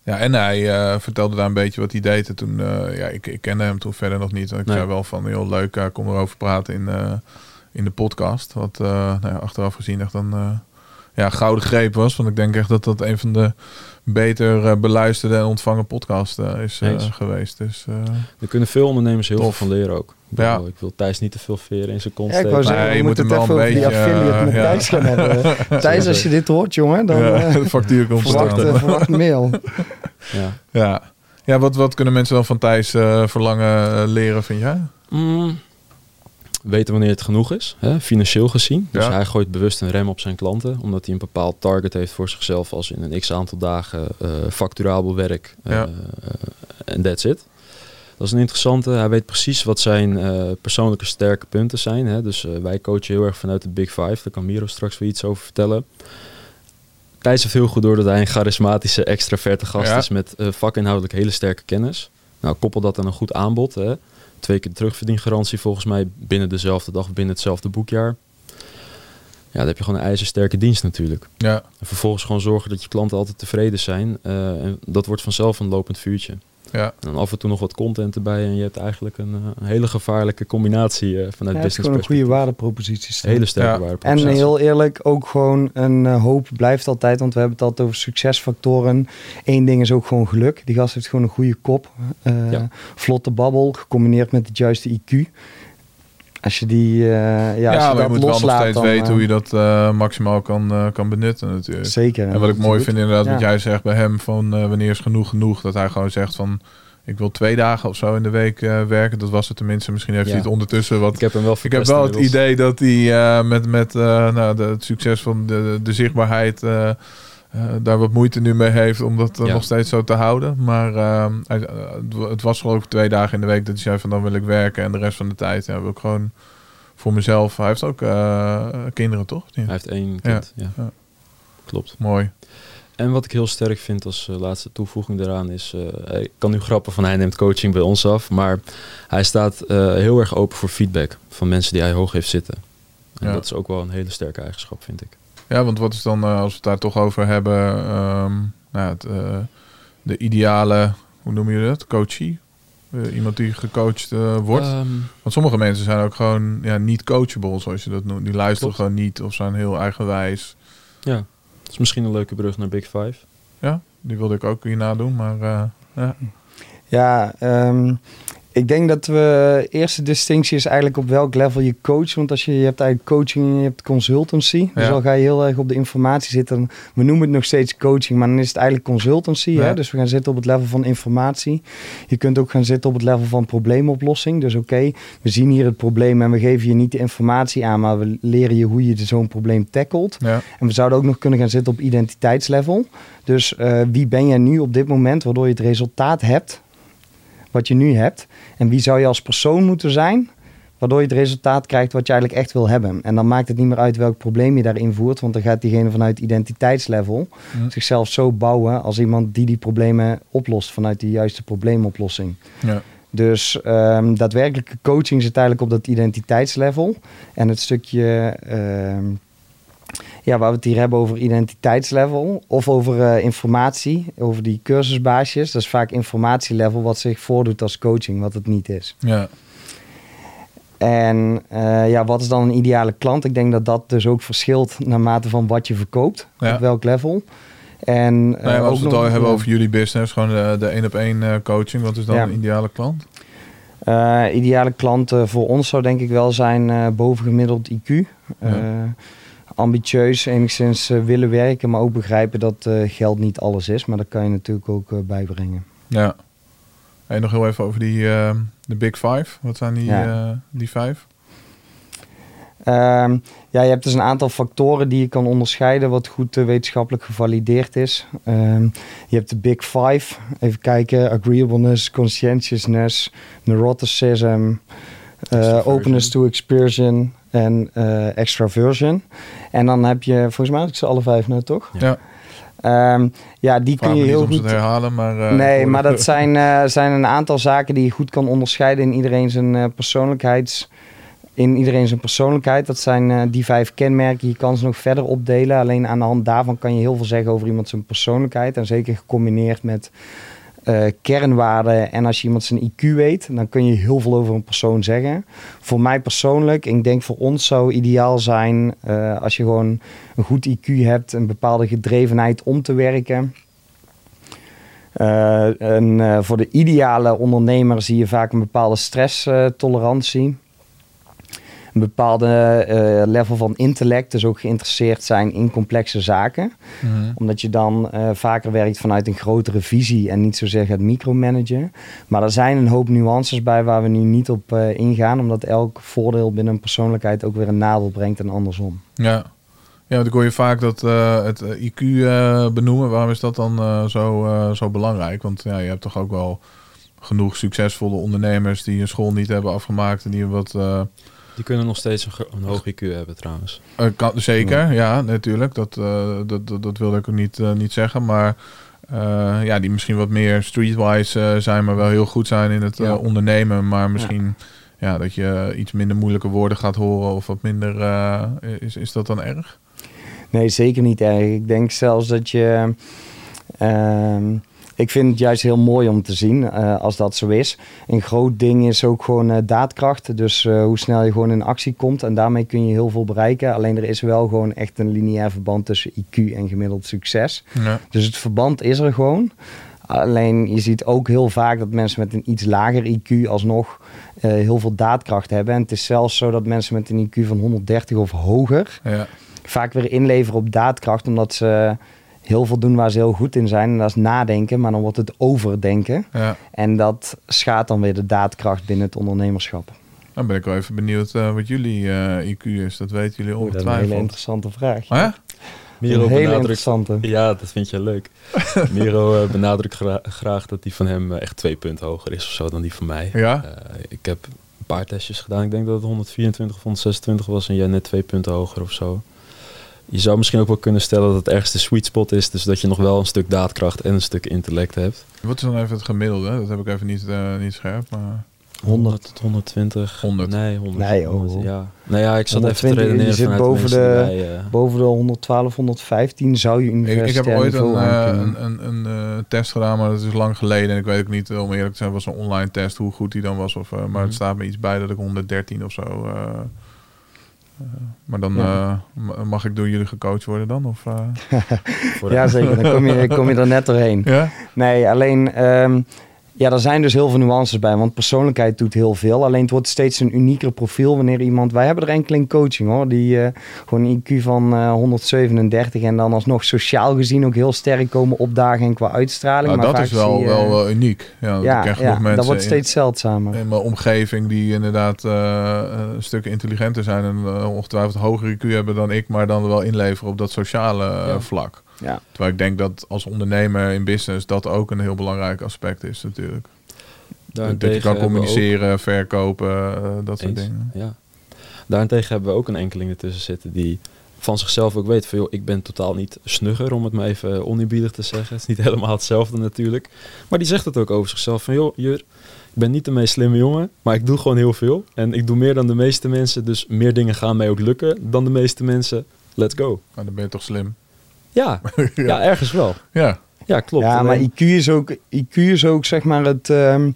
ja. en hij eh, vertelde daar een beetje wat hij deed. En toen, ja, ik, ik kende hem toen verder nog niet. En ik Nee. zei wel van, heel leuk, uh, kom erover praten in, in de podcast. Wat nou ja, achteraf gezien echt een ja, gouden greep was. Want ik denk echt dat dat een van de beter beluisterde en ontvangen podcasts eh, is geweest. Dus eh, Er kunnen veel ondernemers heel Tof. veel van leren ook. Ik, Ja. bedoel, ik wil Thijs niet te veel veren in zijn kont Ja, ik steken. wou zeggen, Nee, je moeten moet het even die een beetje, affiliate met eh, ja. Thijs gaan hebben. Thijs, als je dit hoort, jongen, dan ja, eh, de factuur komt verwacht, een mail. Ja. Ja, ja wat, wat kunnen mensen dan van Thijs eh, verlangen leren, vind jij? Mm, weten wanneer het genoeg is, hè, financieel gezien. Dus Ja. hij gooit bewust een rem op zijn klanten, omdat hij een bepaald target heeft voor zichzelf als in een x aantal dagen eh, facturabel werk Ja. en that's it. Dat is een interessante. Hij weet precies wat zijn eh, persoonlijke sterke punten zijn. Hè. Dus eh, wij coachen heel erg vanuit de Big Five. Daar kan Miro straks weer iets over vertellen. Thijs heeft heel goed door dat hij een charismatische, extraverte gast Ja. is met eh, vakinhoudelijk hele sterke kennis. Nou, koppel dat aan een goed aanbod. Hè. Twee keer terugverdiengarantie volgens mij binnen dezelfde dag, binnen hetzelfde boekjaar. Ja, dan heb je gewoon een ijzersterke dienst natuurlijk. Ja, En vervolgens gewoon zorgen dat je klanten altijd tevreden zijn. En dat wordt vanzelf een lopend vuurtje. Ja. En dan af en toe nog wat content erbij. En je hebt eigenlijk een, eh, een hele gevaarlijke combinatie eh, vanuit Ja, het is business gewoon een goede waardepropositie. staan. Hele sterke Ja. waarde. En heel eerlijk, ook gewoon een eh, hoop blijft altijd, want we hebben het altijd over succesfactoren. Eén ding is ook gewoon geluk. Die gast heeft gewoon een goede kop. eh, Ja. Vlotte babbel, gecombineerd met het juiste IQ. Als je die, eh, ja, Ja, als je maar je moet wel nog steeds dan, weten eh, hoe je dat eh, maximaal kan, eh, kan benutten natuurlijk. Zeker. En wat ik mooi vind inderdaad, wat Ja. jij zegt bij hem, van eh, wanneer is genoeg genoeg, dat hij gewoon zegt van, ik wil twee dagen of zo in de week eh, werken. Dat was het tenminste. Misschien heeft hij Ja. het ondertussen wat Ik heb hem wel Ik heb wel het inmiddels. idee dat hij eh, met, met eh, nou, de, het succes van de, de zichtbaarheid daar wat moeite nu mee heeft om dat eh, Ja. nog steeds zo te houden. Maar eh, hij, eh, het wa- het was geloof ik twee dagen in de week dat hij zei van dan wil ik werken en de rest van de tijd ja, wil ik gewoon voor mezelf. Hij heeft ook eh, kinderen toch? Ja. Hij heeft één kind. Ja. Ja. Klopt. Mooi. En wat ik heel sterk vind als eh, laatste toevoeging daaraan is... eh, ik kan nu grappen van hij neemt coaching bij ons af. Maar hij staat eh, heel erg open voor feedback van mensen die hij hoog heeft zitten. En Ja. dat is ook wel een hele sterke eigenschap, vind ik. Ja, want wat is dan, eh, als we het daar toch over hebben, ehm, nou, het, eh, de ideale, hoe noem je dat, coachie? Eh, iemand die gecoacht eh, wordt. Ehm, Want sommige mensen zijn ook gewoon ja, niet coachable, zoals je dat noemt. Die luisteren Klopt. gewoon niet of zijn heel eigenwijs. ja, dat is misschien een leuke brug naar Big Five. Ja, die wilde ik ook hierna doen, maar eh, ja. Ja, ehm, ik denk dat we eerste distinctie is eigenlijk op welk level je coacht. Want als je, je hebt eigenlijk coaching en je hebt consultancy. Dus dan ga je heel erg op de informatie zitten. We noemen het nog steeds coaching, maar dan is het eigenlijk consultancy. Ja. Hè? Dus we gaan zitten op het level van informatie. Je kunt ook gaan zitten op het level van probleemoplossing. Dus oké, we zien hier het probleem en we geven je niet de informatie aan, maar we leren je hoe je zo'n probleem tackelt. ja. En we zouden ook nog kunnen gaan zitten op identiteitslevel. Dus eh, wie ben jij nu op dit moment, waardoor je het resultaat hebt wat je nu hebt. En wie zou je als persoon moeten zijn, waardoor je het resultaat krijgt wat je eigenlijk echt wil hebben. En dan maakt het niet meer uit welk probleem je daarin voert, want dan gaat diegene vanuit identiteitslevel Hm. zichzelf zo bouwen als iemand die die problemen oplost vanuit de juiste probleemoplossing. ja. Dus ehm, daadwerkelijke coaching zit eigenlijk op dat identiteitslevel. En het stukje ehm, ja, waar we het hier hebben over identiteitslevel of over eh, informatie, over die cursusbaasjes. Dat is vaak informatielevel wat zich voordoet als coaching, wat het niet is. ja. En eh, ja, wat is dan een ideale klant? Ik denk dat dat dus ook verschilt naarmate van wat je verkoopt, Ja. op welk level. En, eh, maar als we het al hebben over jullie business, gewoon de, de één op één coaching, wat is dan Ja. een ideale klant? Ideale klanten voor ons zou denk ik wel zijn bovengemiddeld IQ. Ambitieus, enigszins eh, willen werken, maar ook begrijpen dat eh, geld niet alles is. Maar dat kan je natuurlijk ook eh, bijbrengen. Ja. En nog heel even over die de Big Five. Wat zijn die, Ja. die vijf? Ehm, ja, je hebt dus een aantal factoren die je kan onderscheiden wat goed wetenschappelijk gevalideerd is. Ehm, je hebt de Big Five. Even kijken. Agreeableness, conscientiousness, neuroticism, openness to excursion en eh, extraversion. En dan heb je, volgens mij had ik ze alle vijf nou toch? Ja. Ehm, ja, die Vraag kun je heel goed... te herhalen, maar... eh, nee, maar dat zijn, eh, zijn een aantal zaken die je goed kan onderscheiden in iedereen zijn persoonlijkheids... In iedereen zijn persoonlijkheid. Dat zijn die vijf kenmerken. Je kan ze nog verder opdelen. Alleen aan de hand daarvan kan je heel veel zeggen over iemand zijn persoonlijkheid. En zeker gecombineerd met eh, kernwaarden. En als je iemand zijn IQ weet, dan kun je heel veel over een persoon zeggen. Voor mij persoonlijk, ik denk voor ons zou ideaal zijn eh, als je gewoon een goed IQ hebt, een bepaalde gedrevenheid om te werken. Eh, en voor de ideale ondernemer zie je vaak een bepaalde stresstolerantie. Een bepaalde eh, level van intellect, dus ook geïnteresseerd zijn in complexe zaken. Mhm. Omdat je dan eh, vaker werkt vanuit een grotere visie en niet zozeer gaat micromanagen. Maar er zijn een hoop nuances bij waar we nu niet op eh, ingaan, omdat elk voordeel binnen een persoonlijkheid ook weer een nadeel brengt en andersom. Ja. Ja, want ik hoor je vaak dat het IQ benoemen. Waarom is dat dan zo, zo belangrijk? Want ja, je hebt toch ook wel genoeg succesvolle ondernemers die een school niet hebben afgemaakt en die een wat Die kunnen nog steeds een, hoog IQ hebben trouwens. Eh, kan, zeker, ja, natuurlijk. Dat, eh, dat, dat, dat wilde ik ook niet, eh, niet zeggen. Maar eh, ja, die misschien wat meer streetwise zijn, maar wel heel goed zijn in het Ja. ondernemen. Maar misschien ja. dat je iets minder moeilijke woorden gaat horen of wat minder. eh, is, is dat dan erg? Nee, zeker niet erg. Ik denk zelfs dat je. ehm, ik vind het juist heel mooi om te zien eh, als dat zo is. Een groot ding is ook gewoon eh, daadkracht. Dus eh, hoe snel je gewoon in actie komt. En daarmee kun je heel veel bereiken. Alleen er is wel gewoon echt een lineair verband tussen IQ en gemiddeld succes. Ja. Dus het verband is er gewoon. Alleen je ziet ook heel vaak dat mensen met een iets lager IQ alsnog eh, heel veel daadkracht hebben. En het is zelfs zo dat mensen met een IQ van 130 of hoger Ja. vaak weer inleveren op daadkracht, omdat ze heel veel doen waar ze heel goed in zijn. En dat is nadenken, maar dan wordt het overdenken. Ja. En dat schaadt dan weer de daadkracht binnen het ondernemerschap. Dan ben ik wel even benieuwd eh, wat jullie eh, IQ is. Dat weten jullie Oeh, dat is een hele ongetwijfeld. interessante vraag. Hè? Miro een hele benadrukt, interessante. ja, dat vind je leuk. Miro eh, benadrukt gra- graag dat die van hem echt twee punten hoger is of zo dan die van mij. Ja? Eh, ik heb een paar testjes gedaan. Ik denk dat het 124 of 126 was en jij net twee punten hoger of zo. Je zou misschien ook wel kunnen stellen dat het ergens de sweet spot is. Dus dat je nog wel een stuk daadkracht en een stuk intellect hebt. Wat is dan even het gemiddelde? Dat heb ik even niet, eh, niet scherp. Maar... 100 tot 120. 100. Nee, 100. Nee, oh, 100, ja. Nou ja, ik zat even te 120, je zit vanuit boven de eh, Boven de 112, 115 zou je Ik, ik heb ooit een, eh, een, een, een eh, test gedaan, maar dat is lang geleden. En ik weet ook niet, om eerlijk te zijn, was een online test hoe goed die dan was. Of, eh, maar Mhm. het staat me iets bij dat ik 113 of zo. Eh, maar dan Ja. eh, ma- mag ik door jullie gecoacht worden dan? Of, eh? Ja, zeker. Dan kom je, kom je er net doorheen. ja? Nee, alleen... ehm, ja, er zijn dus heel veel nuances bij, want persoonlijkheid doet heel veel. Alleen het wordt steeds een unieker profiel wanneer iemand... Wij hebben er enkel in coaching hoor, die eh, gewoon een IQ van eh, 137 en dan alsnog sociaal gezien ook heel sterk komen opdagen en qua uitstraling. Nou, maar dat is wel, zie wel, wel uniek. Ja, mensen dat wordt in- steeds zeldzamer. in mijn omgeving die inderdaad eh, eh, een stuk intelligenter zijn en eh, ongetwijfeld hoger IQ hebben dan ik, maar dan wel inleveren op dat sociale eh, Ja. vlak. Ja. Terwijl ik denk dat als ondernemer in business dat ook een heel belangrijk aspect is natuurlijk. dat je kan communiceren, verkopen, eh, dat soort Eens, dingen. Ja. Daarentegen hebben we ook een enkeling ertussen zitten die van zichzelf ook weet van joh, ik ben totaal niet snugger om het maar even oneerbiedig te zeggen. Het is niet helemaal hetzelfde natuurlijk. Maar die zegt het ook over zichzelf van joh, Jur, ik ben niet de meest slimme jongen, maar ik doe gewoon heel veel. En ik doe meer dan de meeste mensen, dus meer dingen gaan mij ook lukken dan de meeste mensen. Let's go. Maar dan ben je toch slim. Ja, ja. ergens wel. Ja, Ja, klopt. Ja, maar IQ is ook, IQ is ook zeg maar het, ehm,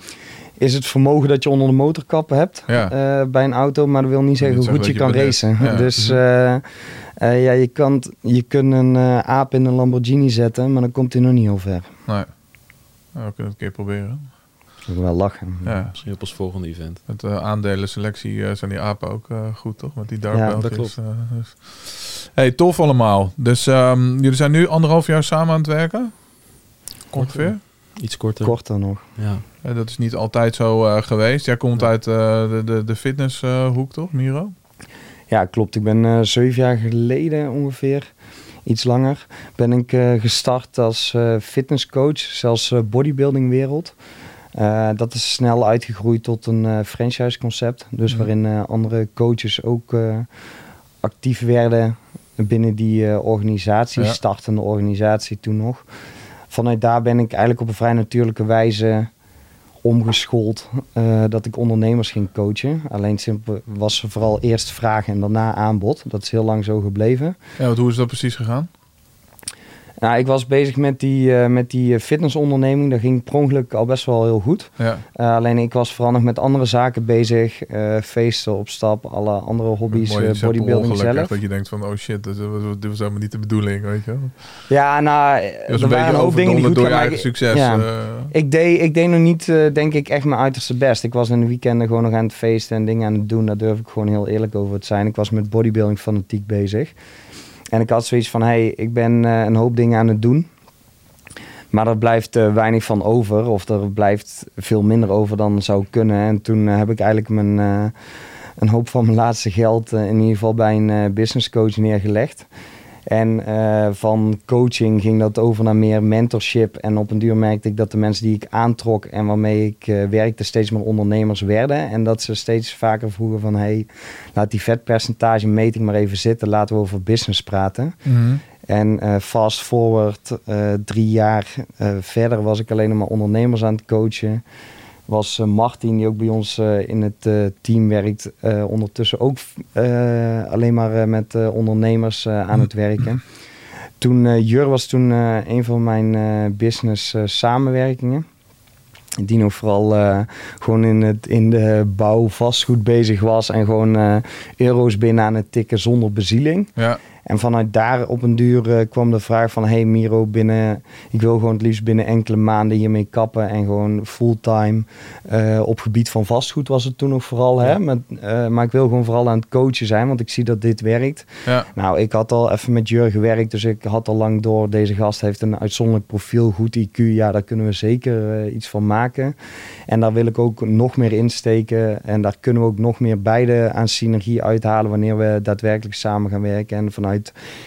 is het vermogen dat je onder de motorkap hebt Ja. eh, bij een auto, maar dat wil niet zeggen hoe goed je kan racen. Ja. Dus eh, eh, ja, je, kan, je kunt een eh, aap in een Lamborghini zetten, maar dan komt hij nog niet heel ver. nee. Nou, we kunnen het een keer proberen. Ik wil wel lachen. Ja. Misschien op ons volgende event. Met uh, aandelenselectie eh, zijn die apen ook eh, goed, toch? Met die Ja, dat klopt. eh, dus. Hey, tof allemaal. Dus ehm, jullie zijn nu anderhalf jaar samen aan het werken? Ongeveer? Iets korter. Korter nog. Ja. Eh, dat is niet altijd zo eh, geweest. Jij komt Ja. uit eh, de, de, de fitnesshoek, toch, Miro? Ja, klopt. Ik ben eh, zeven jaar geleden ongeveer, iets langer, ben ik eh, gestart als eh, fitnesscoach, zelfs eh, bodybuildingwereld. Eh, dat is snel uitgegroeid tot een eh franchise concept. Dus Mhm. waarin eh, andere coaches ook actief werden binnen die organisatie, Ja. startende organisatie toen nog. Vanuit daar ben ik eigenlijk op een vrij natuurlijke wijze omgeschoold dat ik ondernemers ging coachen. Alleen simpel was vooral eerst vraag en daarna aanbod. Dat is heel lang zo gebleven. Ja, hoe is dat precies gegaan? Nou, ik was bezig met die, eh, met die eh, fitnessonderneming. Dat ging per ongeluk al best wel heel goed. Ja. Eh, alleen ik was vooral nog met andere zaken bezig. Feesten op stap, alle andere hobby's, Mooi, bodybuilding echt zelf. Dat je denkt van, oh shit, dit was, dit was helemaal niet de bedoeling, weet je. Ja, nou, Je er een waren een hoop dingen die goed succes. ja. Ik deed, ik deed nog niet, denk ik, echt mijn uiterste best. Ik was in de weekenden gewoon nog aan het feesten en dingen aan het doen. Daar durf ik gewoon heel eerlijk over te zijn. Ik was met bodybuilding fanatiek bezig. En ik had zoiets van, hey, ik ben eh, een hoop dingen aan het doen. Maar er blijft eh, weinig van over. Of er blijft veel minder over dan zou kunnen. En toen eh, heb ik eigenlijk mijn, een hoop van mijn laatste geld... in ieder geval bij een business coach neergelegd. En eh, van coaching ging dat over naar meer mentorship. En op een duur merkte ik dat de mensen die ik aantrok en waarmee ik eh, werkte steeds meer ondernemers werden. En dat ze steeds vaker vroegen van hey, laat die vetpercentage meting maar even zitten. Laten we over business praten. Mhm. En eh, fast forward drie jaar verder was ik alleen nog maar ondernemers aan het coachen. Was eh, Martin, die ook bij ons eh, in het eh, team werkt, ondertussen ook alleen maar met ondernemers aan het werken. Toen Jur was toen een van mijn business samenwerkingen. Die nog vooral gewoon in, het, in de bouw vastgoed bezig was en gewoon euro's binnen aan het tikken zonder bezieling. Ja, En vanuit daar op een duur eh, kwam de vraag van... hey Miro, binnen, ik wil gewoon het liefst binnen enkele maanden hiermee kappen... en gewoon fulltime eh, op gebied van vastgoed was het toen nog vooral. Hè? Met, eh, maar ik wil gewoon vooral aan het coachen zijn, want ik zie dat dit werkt. ja. Nou, ik had al even met Jur gewerkt, dus ik had al lang door... deze gast heeft een uitzonderlijk profiel, goed IQ. Ja, daar kunnen we zeker iets van maken. En daar wil ik ook nog meer insteken. En daar kunnen we ook nog meer beide aan synergie uithalen... wanneer we daadwerkelijk samen gaan werken. En vanuit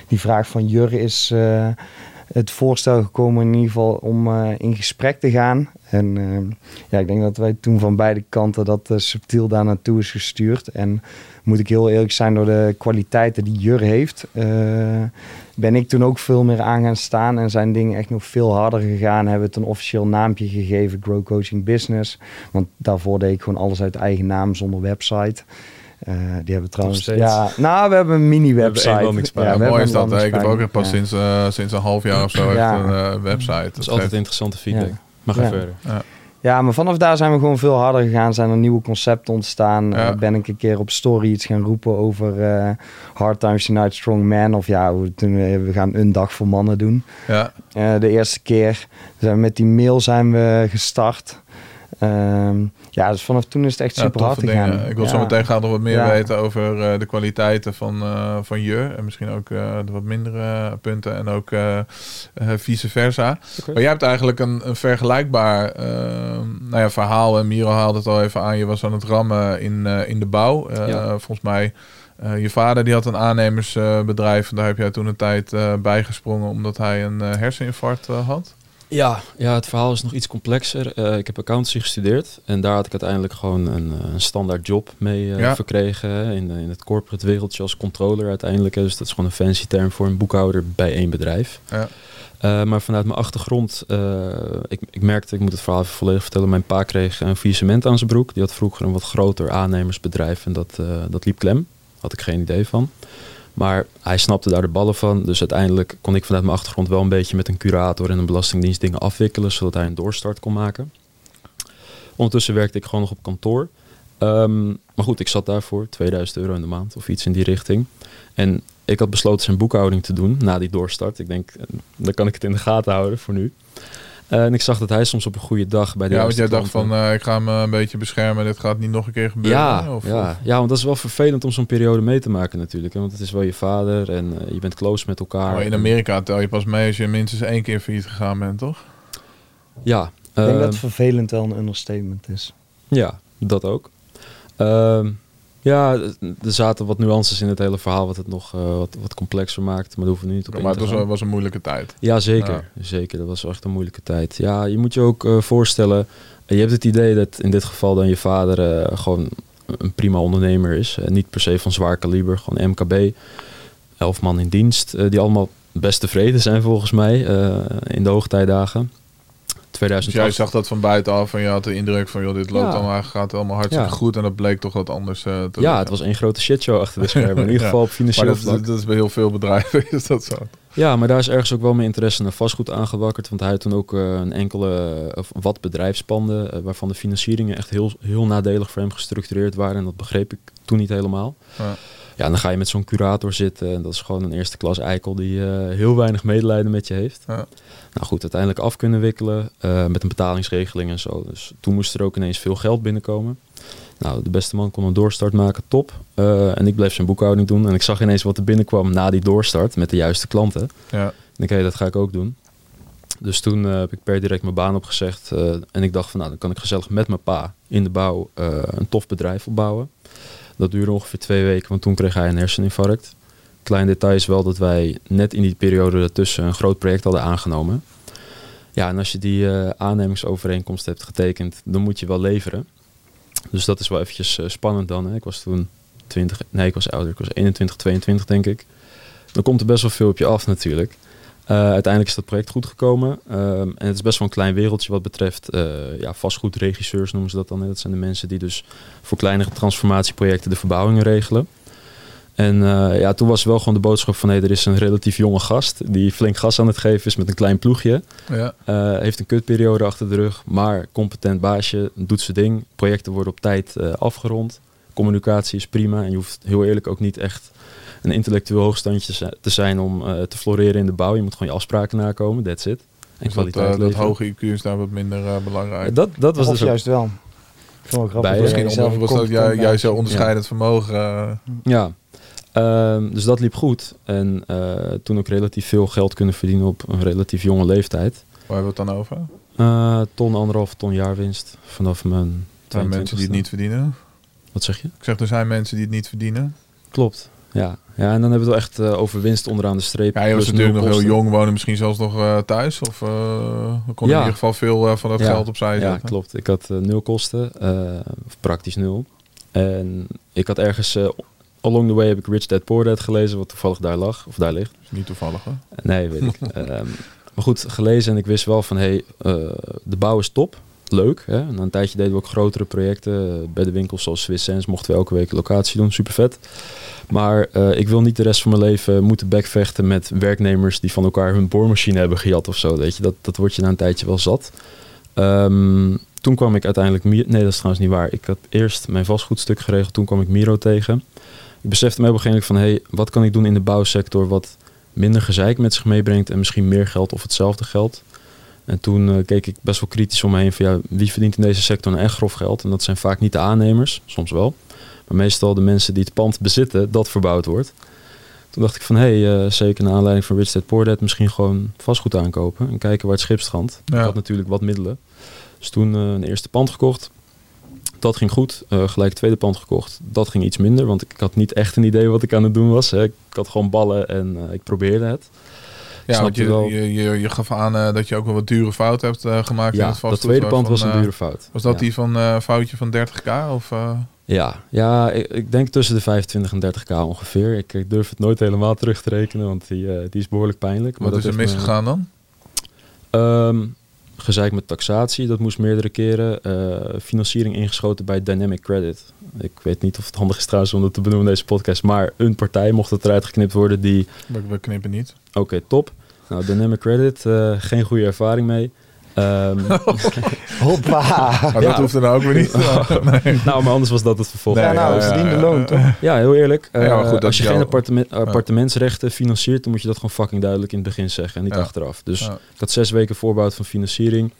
die vraag van Jur is eh, het voorstel gekomen in ieder geval om eh, in gesprek te gaan. En eh, ja, ik denk dat wij toen van beide kanten dat subtiel daar naartoe is gestuurd. En moet ik heel eerlijk zijn, door de kwaliteiten die Jur heeft, ben ik toen ook veel meer aan gaan staan. En zijn dingen echt nog veel harder gegaan. Hebben het een officieel naampje gegeven, Grow Coaching Business. Want daarvoor deed ik gewoon alles uit eigen naam zonder website. Eh, die hebben trouwens. Ja, nou, we hebben een mini-website. We hebben één landingspagina. we mooi hebben is dat. Ik heb ook pas sinds, eh, sinds een half jaar of zo echt Ja. een eh, website. Dat is Dat altijd geeft- interessante feedback. Ja. Maar ga Ja. verder. Ja, maar vanaf daar zijn we gewoon veel harder gegaan. Zijn er nieuwe concepten ontstaan. Ja. Ben ik een keer op story iets gaan roepen over eh, Hard Times Tonight Strong Man. Of ja, we, toen, we gaan een dag voor mannen doen. Ja, Eh, de eerste keer zijn we met die mail zijn we gestart. Ehm, ja, dus vanaf toen is het echt ja, super hard gegaan. dingen. Ik wil ja. zo meteen graag nog wat meer Ja. weten over eh, de kwaliteiten van, eh van je. En misschien ook eh, de wat mindere punten. En ook vice versa. Maar jij hebt eigenlijk een, een vergelijkbaar eh, nou ja, verhaal. En Miro haalde het al even aan. Je was aan het rammen in, in de bouw. Volgens mij, eh, je vader die had een aannemersbedrijf. en daar heb jij toen een tijd eh bijgesprongen omdat hij een herseninfarct had. Ja, ja, het verhaal is nog iets complexer. Eh, ik heb accountancy gestudeerd en daar had ik uiteindelijk gewoon een, eh, een standaard job mee eh, Ja. verkregen. hè, In, in het corporate wereldje als controller uiteindelijk. hè. Dus dat is gewoon een fancy term voor een boekhouder bij één bedrijf. Ja. Maar vanuit mijn achtergrond, ik, ik merkte, ik moet het verhaal even volledig vertellen. Mijn pa kreeg een faillissement aan zijn broek. Die had vroeger een wat groter aannemersbedrijf en dat, dat liep klem. Had ik geen idee van. Maar hij snapte daar de ballen van. Dus uiteindelijk kon ik vanuit mijn achtergrond wel een beetje met een curator en een belastingdienst dingen afwikkelen, zodat hij een doorstart kon maken. Ondertussen werkte ik gewoon nog op kantoor. Ehm, maar goed, ik zat daarvoor 2000 euro in de maand of iets in die richting. En ik had besloten zijn boekhouding te doen na die doorstart. Ik denk, eh, dan kan ik het in de gaten houden voor nu. Eh, en ik zag dat hij soms op een goede dag bij de Ja, want jij dacht van, eh, ik ga hem eh, een beetje beschermen. Dit gaat niet nog een keer gebeuren. ja, Of, ja, of- ja, want dat is wel vervelend om zo'n periode mee te maken natuurlijk. hè, Want het is wel je vader en je bent close met elkaar. Maar in En- Amerika tel je pas mee als je minstens één keer failliet gegaan bent, toch? Ja, Ik denk ehm, dat vervelend wel een understatement is. ja, dat ook. Ehm, ja, er zaten wat nuances in het hele verhaal wat het nog eh, wat, wat complexer maakt. Maar daar hoeven we nu niet op in Maar het was, een- was een moeilijke tijd. Ja, zeker. Zeker, dat was echt een moeilijke tijd. Ja, je moet je ook eh, voorstellen, je hebt het idee dat in dit geval dan je vader eh, gewoon een prima ondernemer is. Niet per se van zwaar kaliber, gewoon MKB. Elf man in dienst, die allemaal best tevreden zijn volgens mij in de hoogtijdagen. Dus jij 2008. zag dat van buitenaf en je had de indruk van, joh, dit loopt Ja. allemaal, gaat allemaal hartstikke Ja. goed. En dat bleek toch wat anders eh, te ja, het was één grote shitshow achter de schermen. In ieder geval op Maar financieel dat, vlak. dat is bij heel veel bedrijven is dat zo. Ja, maar daar is ergens ook wel mijn interesse naar vastgoed aangewakkerd. Want hij had toen ook eh, een enkele, of wat bedrijfspanden, eh, waarvan de financieringen echt heel, heel nadelig voor hem gestructureerd waren. En dat begreep ik toen niet helemaal. Ja. Ja, dan ga je met zo'n curator zitten. En dat is gewoon een eerste klas eikel die eh, heel weinig medelijden met je heeft. Ja. Nou goed, uiteindelijk af kunnen wikkelen eh, met een betalingsregeling en zo. Dus toen moest er ook ineens veel geld binnenkomen. Nou, de beste man kon een doorstart maken, top. Eh, en ik bleef zijn boekhouding doen. En ik zag ineens wat er binnenkwam na die doorstart met de juiste klanten. Ja. En ik hey, dat ga ik ook doen. Dus toen heb ik per direct mijn baan opgezegd. en ik dacht van, nou, dan kan ik gezellig met mijn pa in de bouw een tof bedrijf opbouwen. Dat duurde ongeveer twee weken, want toen kreeg hij een herseninfarct. Klein detail is wel dat wij net in die periode ertussen een groot project hadden aangenomen. Ja, en als je die eh, aannemingsovereenkomst hebt getekend, dan moet je wel leveren. Dus dat is wel eventjes eh, spannend dan. Hè. Ik was toen 20, nee, ik was ouder. Ik was 21, 22 denk ik. Dan komt er best wel veel op je af natuurlijk. Eh, uiteindelijk is dat project goed gekomen. Ehm, en het is best wel een klein wereldje wat betreft eh, ja, vastgoedregisseurs noemen ze dat dan. Dat zijn de mensen die dus voor kleinere transformatieprojecten de verbouwingen regelen. En eh, ja, toen was wel gewoon de boodschap van... hé, er is een relatief jonge gast die flink gas aan het geven is met een klein ploegje. Ja. Heeft een kutperiode achter de rug, maar competent baasje, doet zijn ding. Projecten worden op tijd afgerond. Communicatie is prima en je hoeft heel eerlijk ook niet echt een intellectueel hoogstandje te zijn om eh, te floreren in de bouw. Je moet gewoon je afspraken nakomen, that's it. En Dus dat, kwaliteit eh, dat hoge IQ is daar wat minder eh, belangrijk. Dat, dat was of dus juist wel. Ik vond het wel grappig. Bij- Misschien jezelf onder- was dat jij, jij maakt. zo onderscheidend vermogen. Ja, Ehm, dus dat liep goed. En eh, toen ook relatief veel geld kunnen verdienen op een relatief jonge leeftijd. waar hebben we het dan over? Eh, ton, anderhalf ton jaarwinst vanaf mijn Er zijn mensen die het 22e. niet verdienen. Wat zeg je? Ik zeg, er zijn mensen die het niet verdienen. Klopt. Ja. Ja, en dan hebben we het wel echt eh, over winst onderaan de streep. Ja, je was natuurlijk nog heel jong, wonen misschien zelfs nog eh, thuis. Of eh konden Ja. in ieder geval veel van dat Ja. geld opzij Ja, zetten. klopt. Ik had nul kosten, of praktisch nul. En ik had ergens, along the way heb ik Rich Dad Poor Dad gelezen, wat toevallig daar lag, of daar ligt. Niet toevallig, hè? Nee, weet ik. Ehm, maar goed, gelezen en ik wist wel van, hé, hey, de bouw is top. Leuk. Hè? En een tijdje deden we ook grotere projecten. bij de winkels zoals Swiss Sense mochten we elke week locatie doen. Super vet. Maar eh, ik wil niet de rest van mijn leven moeten backvechten met werknemers die van elkaar hun boormachine hebben gejat of zo. Weet je? Dat, dat word je na een tijdje wel zat. Ehm, toen kwam ik uiteindelijk... Nee, dat is trouwens niet waar. Ik had eerst mijn vastgoedstuk geregeld. Toen kwam ik Miro tegen. Ik besefte me op een gegeven moment van... Hé, hey, wat kan ik doen in de bouwsector wat minder gezeik met zich meebrengt... en misschien meer geld of hetzelfde geld... En toen eh, keek ik best wel kritisch om me heen van ja, wie verdient in deze sector nou echt grof geld? En dat zijn vaak niet de aannemers, soms wel. Maar meestal de mensen die het pand bezitten dat verbouwd wordt. Toen dacht ik van hé, hey, eh, zeker naar aanleiding van Rich Dad Poor Dad misschien gewoon vastgoed aankopen. En kijken waar het schip strandt. Ja. Ik had natuurlijk wat middelen. Dus toen eh, een eerste pand gekocht. Dat ging goed. Gelijk het tweede pand gekocht. Dat ging iets minder, want ik had niet echt een idee wat ik aan het doen was. Hè. Ik had gewoon ballen en ik probeerde het. Ja, want je je, wel. je, je, je gaf aan eh, dat je ook wel wat dure fouten hebt eh, gemaakt in Ja, het vastgoed. dat tweede pand was een eh, dure fout. Was dat Ja. die van foutje van 30k? Of, Ja, ja ik, ik denk tussen de 25 en 30k ongeveer. Ik, ik durf het nooit helemaal terug te rekenen, want die, die is behoorlijk pijnlijk. wat dat is er heeft me- misgegaan dan? Ehm, gezeik met taxatie, dat moest meerdere keren. Eh, financiering ingeschoten bij Dynamic Credit. Ik weet niet of het handig is trouwens om dat te benoemen in deze podcast. Maar een partij mocht het eruit geknipt worden die... We, we knippen niet. Oké, top. Nou, Dynamic Credit, eh, geen goede ervaring mee. Ehm, Hoppa. Maar Ja. dat hoeft er nou ook weer niet. nee. nou, maar anders was dat het vervolg. Nee, ja, nou, ja, ze ja, verdiende ja. loon, toch? Ja, heel eerlijk. Ja, maar Eh, goed, als je geen appartement, appartementsrechten financiert, dan moet je dat gewoon fucking duidelijk in het begin zeggen en niet Ja. achteraf. Dus Ja. ik had zes weken voorbouwd van financiering.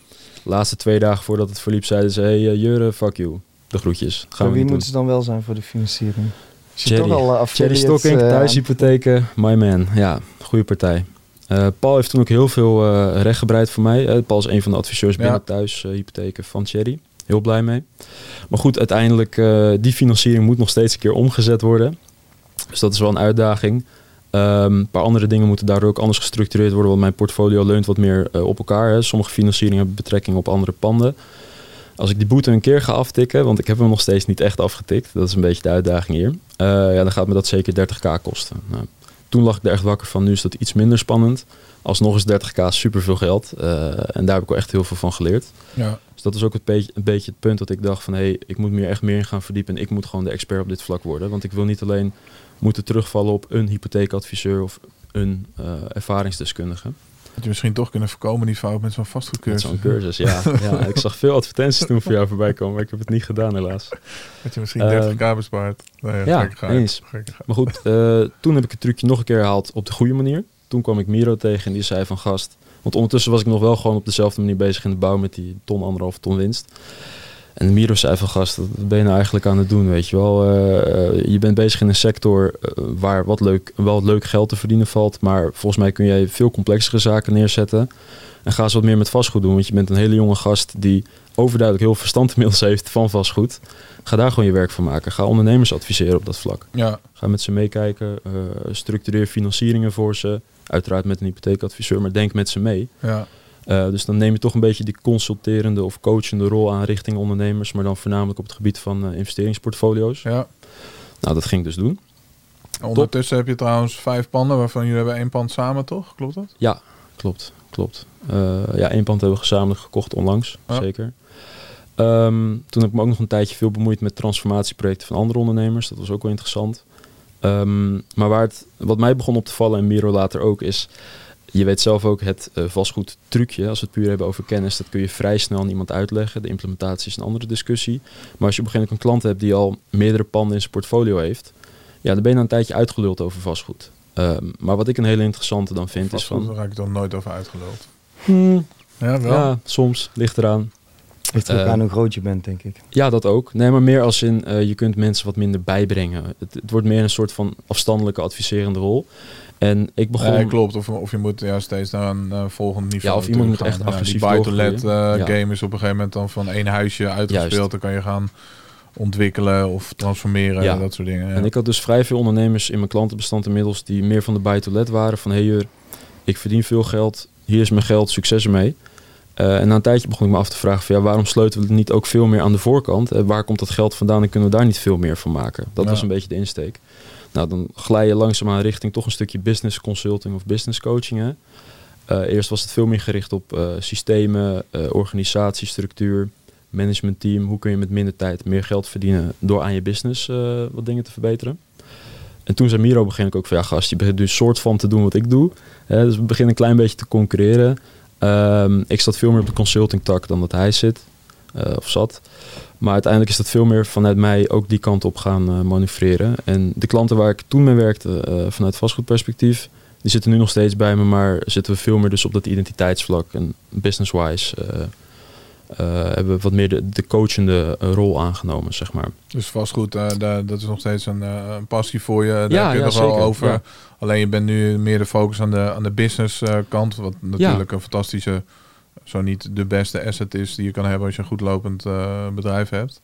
De laatste twee dagen voordat het verliep zeiden ze, hey uh, Jure, fuck you. De groetjes. Gaan wie moeten ze dan wel zijn voor de financiering? Is je Cherry. toch al uh, Cherry affiliate, Stocking, eh, thuishypotheken, my man. Ja, goede partij. Eh, Paul heeft toen ook heel veel eh, recht gebreid voor mij. Eh, Paul is een van de adviseurs binnen Ja. thuishypotheken van Cherry. Heel blij mee. Maar goed, uiteindelijk, eh die financiering moet nog steeds een keer omgezet worden. Dus dat is wel een uitdaging. Ehm, een paar andere dingen moeten daardoor ook anders gestructureerd worden, want mijn portfolio leunt wat meer eh, op elkaar. Hè. Sommige financieringen hebben betrekking op andere panden. Als ik die boete een keer ga aftikken, want ik heb hem nog steeds niet echt afgetikt, dat is een beetje de uitdaging hier, eh, ja, dan gaat me dat zeker 30k kosten. Nou, toen lag ik er echt wakker van, nu is dat iets minder spannend. Alsnog is 30k superveel geld eh, en daar heb ik wel echt heel veel van geleerd. Ja. Dus dat is ook het beetje, een beetje het punt dat ik dacht van... hé, hey, ik moet me hier echt meer in gaan verdiepen... en ik moet gewoon de expert op dit vlak worden. Want ik wil niet alleen moeten terugvallen op een hypotheekadviseur... of een eh, ervaringsdeskundige. Had je misschien toch kunnen voorkomen die fout met zo'n vastgoedcursus. zo'n cursus, ja. ja. Ik zag veel advertenties toen voor jou voorbij komen, maar ik heb het niet gedaan helaas. Had je misschien Eh, 30k bespaard. Nee, ja, eens. Maar goed, eh, toen heb ik het trucje nog een keer herhaald op de goede manier. Toen kwam ik Miro tegen en die zei van gast... Want ondertussen was ik nog wel gewoon op dezelfde manier bezig in de bouw met die ton, anderhalf ton winst. En Miro zei van gast, wat ben je nou eigenlijk aan het doen, weet je wel? Eh, eh, je bent bezig in een sector eh, waar wat leuk, wel leuk geld te verdienen valt. Maar volgens mij kun jij veel complexere zaken neerzetten. En ga eens wat meer met vastgoed doen. Want je bent een hele jonge gast die overduidelijk heel verstand inmiddels heeft van vastgoed. Ga daar gewoon je werk van maken. Ga ondernemers adviseren op dat vlak. Ja, Ga met ze meekijken. structureer financieringen voor ze. Uiteraard met een hypotheekadviseur, maar denk met ze mee. ja. Eh, dus dan neem je toch een beetje die consulterende of coachende rol aan richting ondernemers, maar dan voornamelijk op het gebied van eh, investeringsportfolio's. ja. Nou, dat ging ik dus doen. Ondertussen heb je trouwens vijf panden, waarvan jullie hebben één pand samen, toch? Klopt dat? Ja, klopt, klopt. Eh, ja, één pand hebben we gezamenlijk gekocht onlangs, Ja. zeker. Ehm, toen heb ik me ook nog een tijdje veel bemoeid met transformatieprojecten van andere ondernemers. Dat was ook wel interessant. Ehm, maar waar het, wat mij begon op te vallen en Miro later ook is... Je weet zelf ook het eh, vastgoed trucje. Als we het puur hebben over kennis, dat kun je vrij snel aan iemand uitleggen. De implementatie is een andere discussie. Maar als je op een gegeven moment een klant hebt die al meerdere panden in zijn portfolio heeft... Ja, dan ben je na een tijdje uitgeluld over vastgoed. Ehm, maar wat ik een hele interessante dan vind is van... Daar raak ik dan nooit over uitgeluld. Hmm, Ja, wel. ja, soms. Ligt eraan. Ligt er ook Eh, aan hoe groot je bent, denk ik. Ja, dat ook. Nee, maar meer als in, eh, je kunt mensen wat minder bijbrengen. Het, het wordt meer een soort van afstandelijke adviserende rol. En ik begon... Ja, klopt. Of, of je moet ja, steeds naar een volgend niveau Ja, of iemand moet gaan. echt agressief Die eh, Ja. game is op een gegeven moment dan van één huisje uitgespeeld. Juist. Dan kan je gaan ontwikkelen of transformeren. Ja. Dat soort dingen. Ja. En ik had dus vrij veel ondernemers in mijn klantenbestand inmiddels die meer van de buy-to-let waren. Van, hé hey, Jur, ik verdien veel geld, hier is mijn geld, succes ermee. Eh, en na een tijdje begon ik me af te vragen van, ja, waarom sleutelen we het niet ook veel meer aan de voorkant? Eh, waar komt dat geld vandaan en kunnen we daar niet veel meer van maken? Dat Ja. was een beetje de insteek. Nou, dan glij je langzaamaan richting toch een stukje business consulting of business coaching. Eh, eerst was het veel meer gericht op eh, systemen, eh, organisatiestructuur, managementteam. Hoe kun je met minder tijd meer geld verdienen door aan je business wat dingen te verbeteren? En toen zei Miro begin ik ook van ja gast, je begint dus soort van te doen wat ik doe. Hè, dus we beginnen een klein beetje te concurreren. Ehm, ik zat veel meer op de consulting tak dan dat hij zit of zat. Maar uiteindelijk is dat veel meer vanuit mij ook die kant op gaan eh, manoeuvreren. En de klanten waar ik toen mee werkte eh, vanuit vastgoedperspectief, die zitten nu nog steeds bij me, maar zitten we veel meer dus op dat identiteitsvlak en business-wise. eh, hebben we wat meer de, de coachende rol aangenomen, zeg maar. Dus vastgoed, daar- dat is nog steeds een, een passie voor je. Daar Ja, heb je ja, het wel over. Ja. Alleen je bent nu meer de focus aan de, aan de business kant. Wat natuurlijk een fantastische, zo niet de beste asset is die je kan hebben als je een goed lopend eh, bedrijf hebt.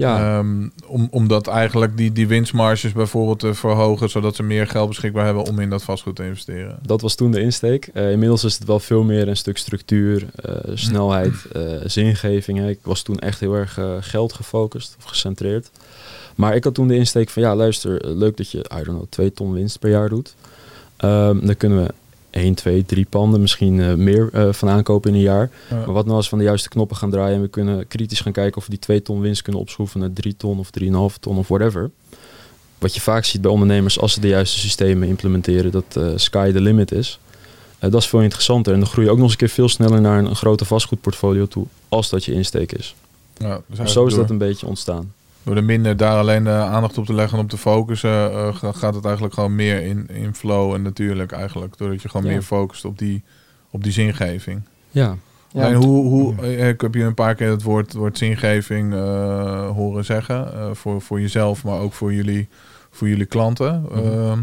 Ja, Ehm, om, omdat eigenlijk die, die winstmarges bijvoorbeeld te verhogen, zodat ze meer geld beschikbaar hebben om in dat vastgoed te investeren. Dat was toen de insteek. Eh, inmiddels is het wel veel meer een stuk structuur, eh, snelheid, eh, zingeving. hè. Ik was toen echt heel erg geld gefocust of gecentreerd. Maar ik had toen de insteek van ja, luister, leuk dat je, I don't know, twee ton winst per jaar doet. Ehm, dan kunnen we 1, 2, 3 panden, misschien eh, meer eh, van aankopen in een jaar. Ja. Maar wat nou als we aan de juiste knoppen gaan draaien en we kunnen kritisch gaan kijken of we die 2 ton winst kunnen opschroeven naar 3 ton of 3,5 ton of whatever. Wat je vaak ziet bij ondernemers als ze de juiste systemen implementeren, dat eh, sky the limit is. Dat is veel interessanter en dan groei je ook nog eens een keer veel sneller naar een, een grote vastgoedportfolio toe, als dat je insteek is. Ja, dus Zo is dat een beetje ontstaan. Door er minder daar alleen de aandacht op te leggen en op te focussen, eh, ga- gaat het eigenlijk gewoon meer in, in flow en natuurlijk eigenlijk. Doordat je gewoon Ja. meer focust op die, op die zingeving. Ja, Ja, en hoe, hoe, eh, ik heb je een paar keer het woord, woord zingeving eh, horen zeggen. eh, voor, voor jezelf, maar ook voor jullie, voor jullie klanten. Mhm. Ehm,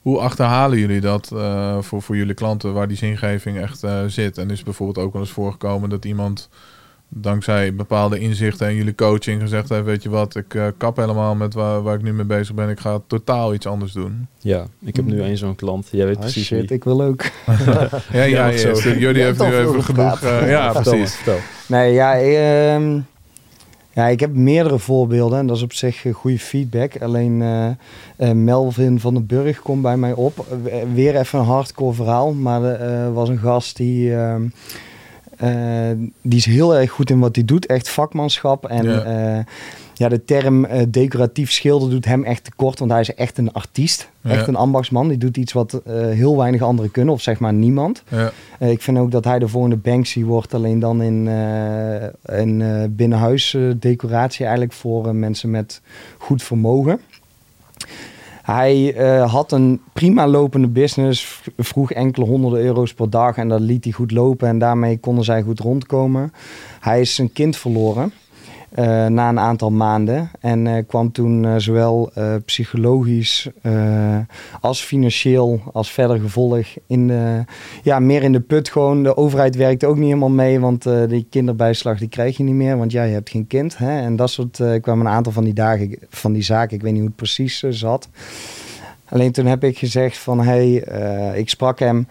hoe achterhalen jullie dat eh, voor, voor jullie klanten waar die zingeving echt eh, zit? En is bijvoorbeeld ook wel eens voorgekomen dat iemand dankzij bepaalde inzichten en jullie coaching gezegd heeft, weet je wat, ik eh, kap helemaal met waar, waar ik nu mee bezig ben. Ik ga totaal iets anders doen. ja. ik heb nu één zo'n klant. Jij weet Ah, precies shit, wie. ik wil ook. Ja, ja, ja. Jullie hebt nu even genoeg. eh, ja, precies. vertel. Nee, ja, ehm, ja, ik heb meerdere voorbeelden en dat is op zich goede feedback. Alleen eh, eh, Melvin van den Burg komt bij mij op. Weer even een hardcore verhaal, maar er eh, was een gast die... Eh, die is heel erg goed in wat hij doet. Echt vakmanschap. En Ja. ja, ja de term eh, decoratief schilder doet hem echt tekort. Want hij is echt een artiest. Ja. Echt een ambachtsman. Die doet iets wat eh, heel weinig anderen kunnen. Of zeg maar niemand. Ja. Eh, ik vind ook dat hij de volgende Banksy wordt. Alleen dan in, eh in eh, binnenhuis eh, decoratie eigenlijk voor eh, mensen met goed vermogen. Hij eh, had een prima lopende business, vroeg enkele honderden euro's per dag en dat liet hij goed lopen en daarmee konden zij goed rondkomen. Hij is zijn kind verloren na een aantal maanden en eh, kwam toen eh, zowel eh, psychologisch eh, als financieel als verder gevolg in ja, meer in de put gewoon. De overheid werkt ook niet helemaal mee, want eh, die kinderbijslag die krijg je niet meer, want ja, je hebt geen kind. Hè? En dat soort, eh kwamen een aantal van die, dagen, van die zaken, ik weet niet hoe het precies eh, zat. Alleen toen heb ik gezegd van, hé, hey, eh, ik sprak hem.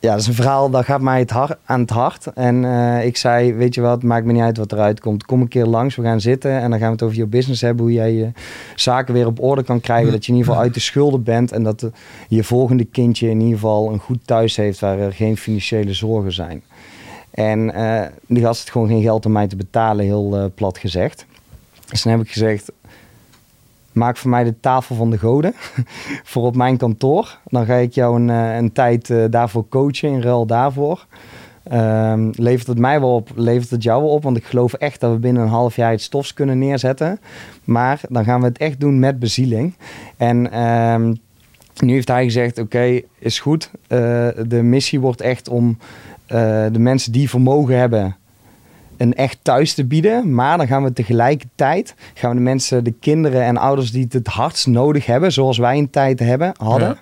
Ja, dat is een verhaal, dat gaat mij het hart, aan het hart. En eh, ik zei, weet je wat, maakt me niet uit wat eruit komt. Kom een keer langs, we gaan zitten en dan gaan we het over je business hebben. Hoe jij je zaken weer op orde kan krijgen. Dat je in ieder geval uit de schulden bent. En dat de- je volgende kindje in ieder geval een goed thuis heeft waar er geen financiële zorgen zijn. En eh, die gast had gewoon geen geld om mij te betalen, heel eh, plat gezegd. Dus dan heb ik gezegd, maak voor mij de tafel van de goden voor op mijn kantoor. Dan ga ik jou een, eh, een tijd eh, daarvoor coachen in ruil daarvoor. Ehm, levert het mij wel op, levert het jou wel op? Want ik geloof echt dat we binnen een half jaar iets stofs kunnen neerzetten. Maar dan gaan we het echt doen met bezieling. En ehm, nu heeft hij gezegd, oké, is goed. Eh, de missie wordt echt om de mensen die vermogen hebben een echt thuis te bieden. Maar dan gaan we tegelijkertijd gaan we de mensen, de kinderen en ouders die het het hardst nodig hebben, zoals wij een tijd hebben, hadden, Ja.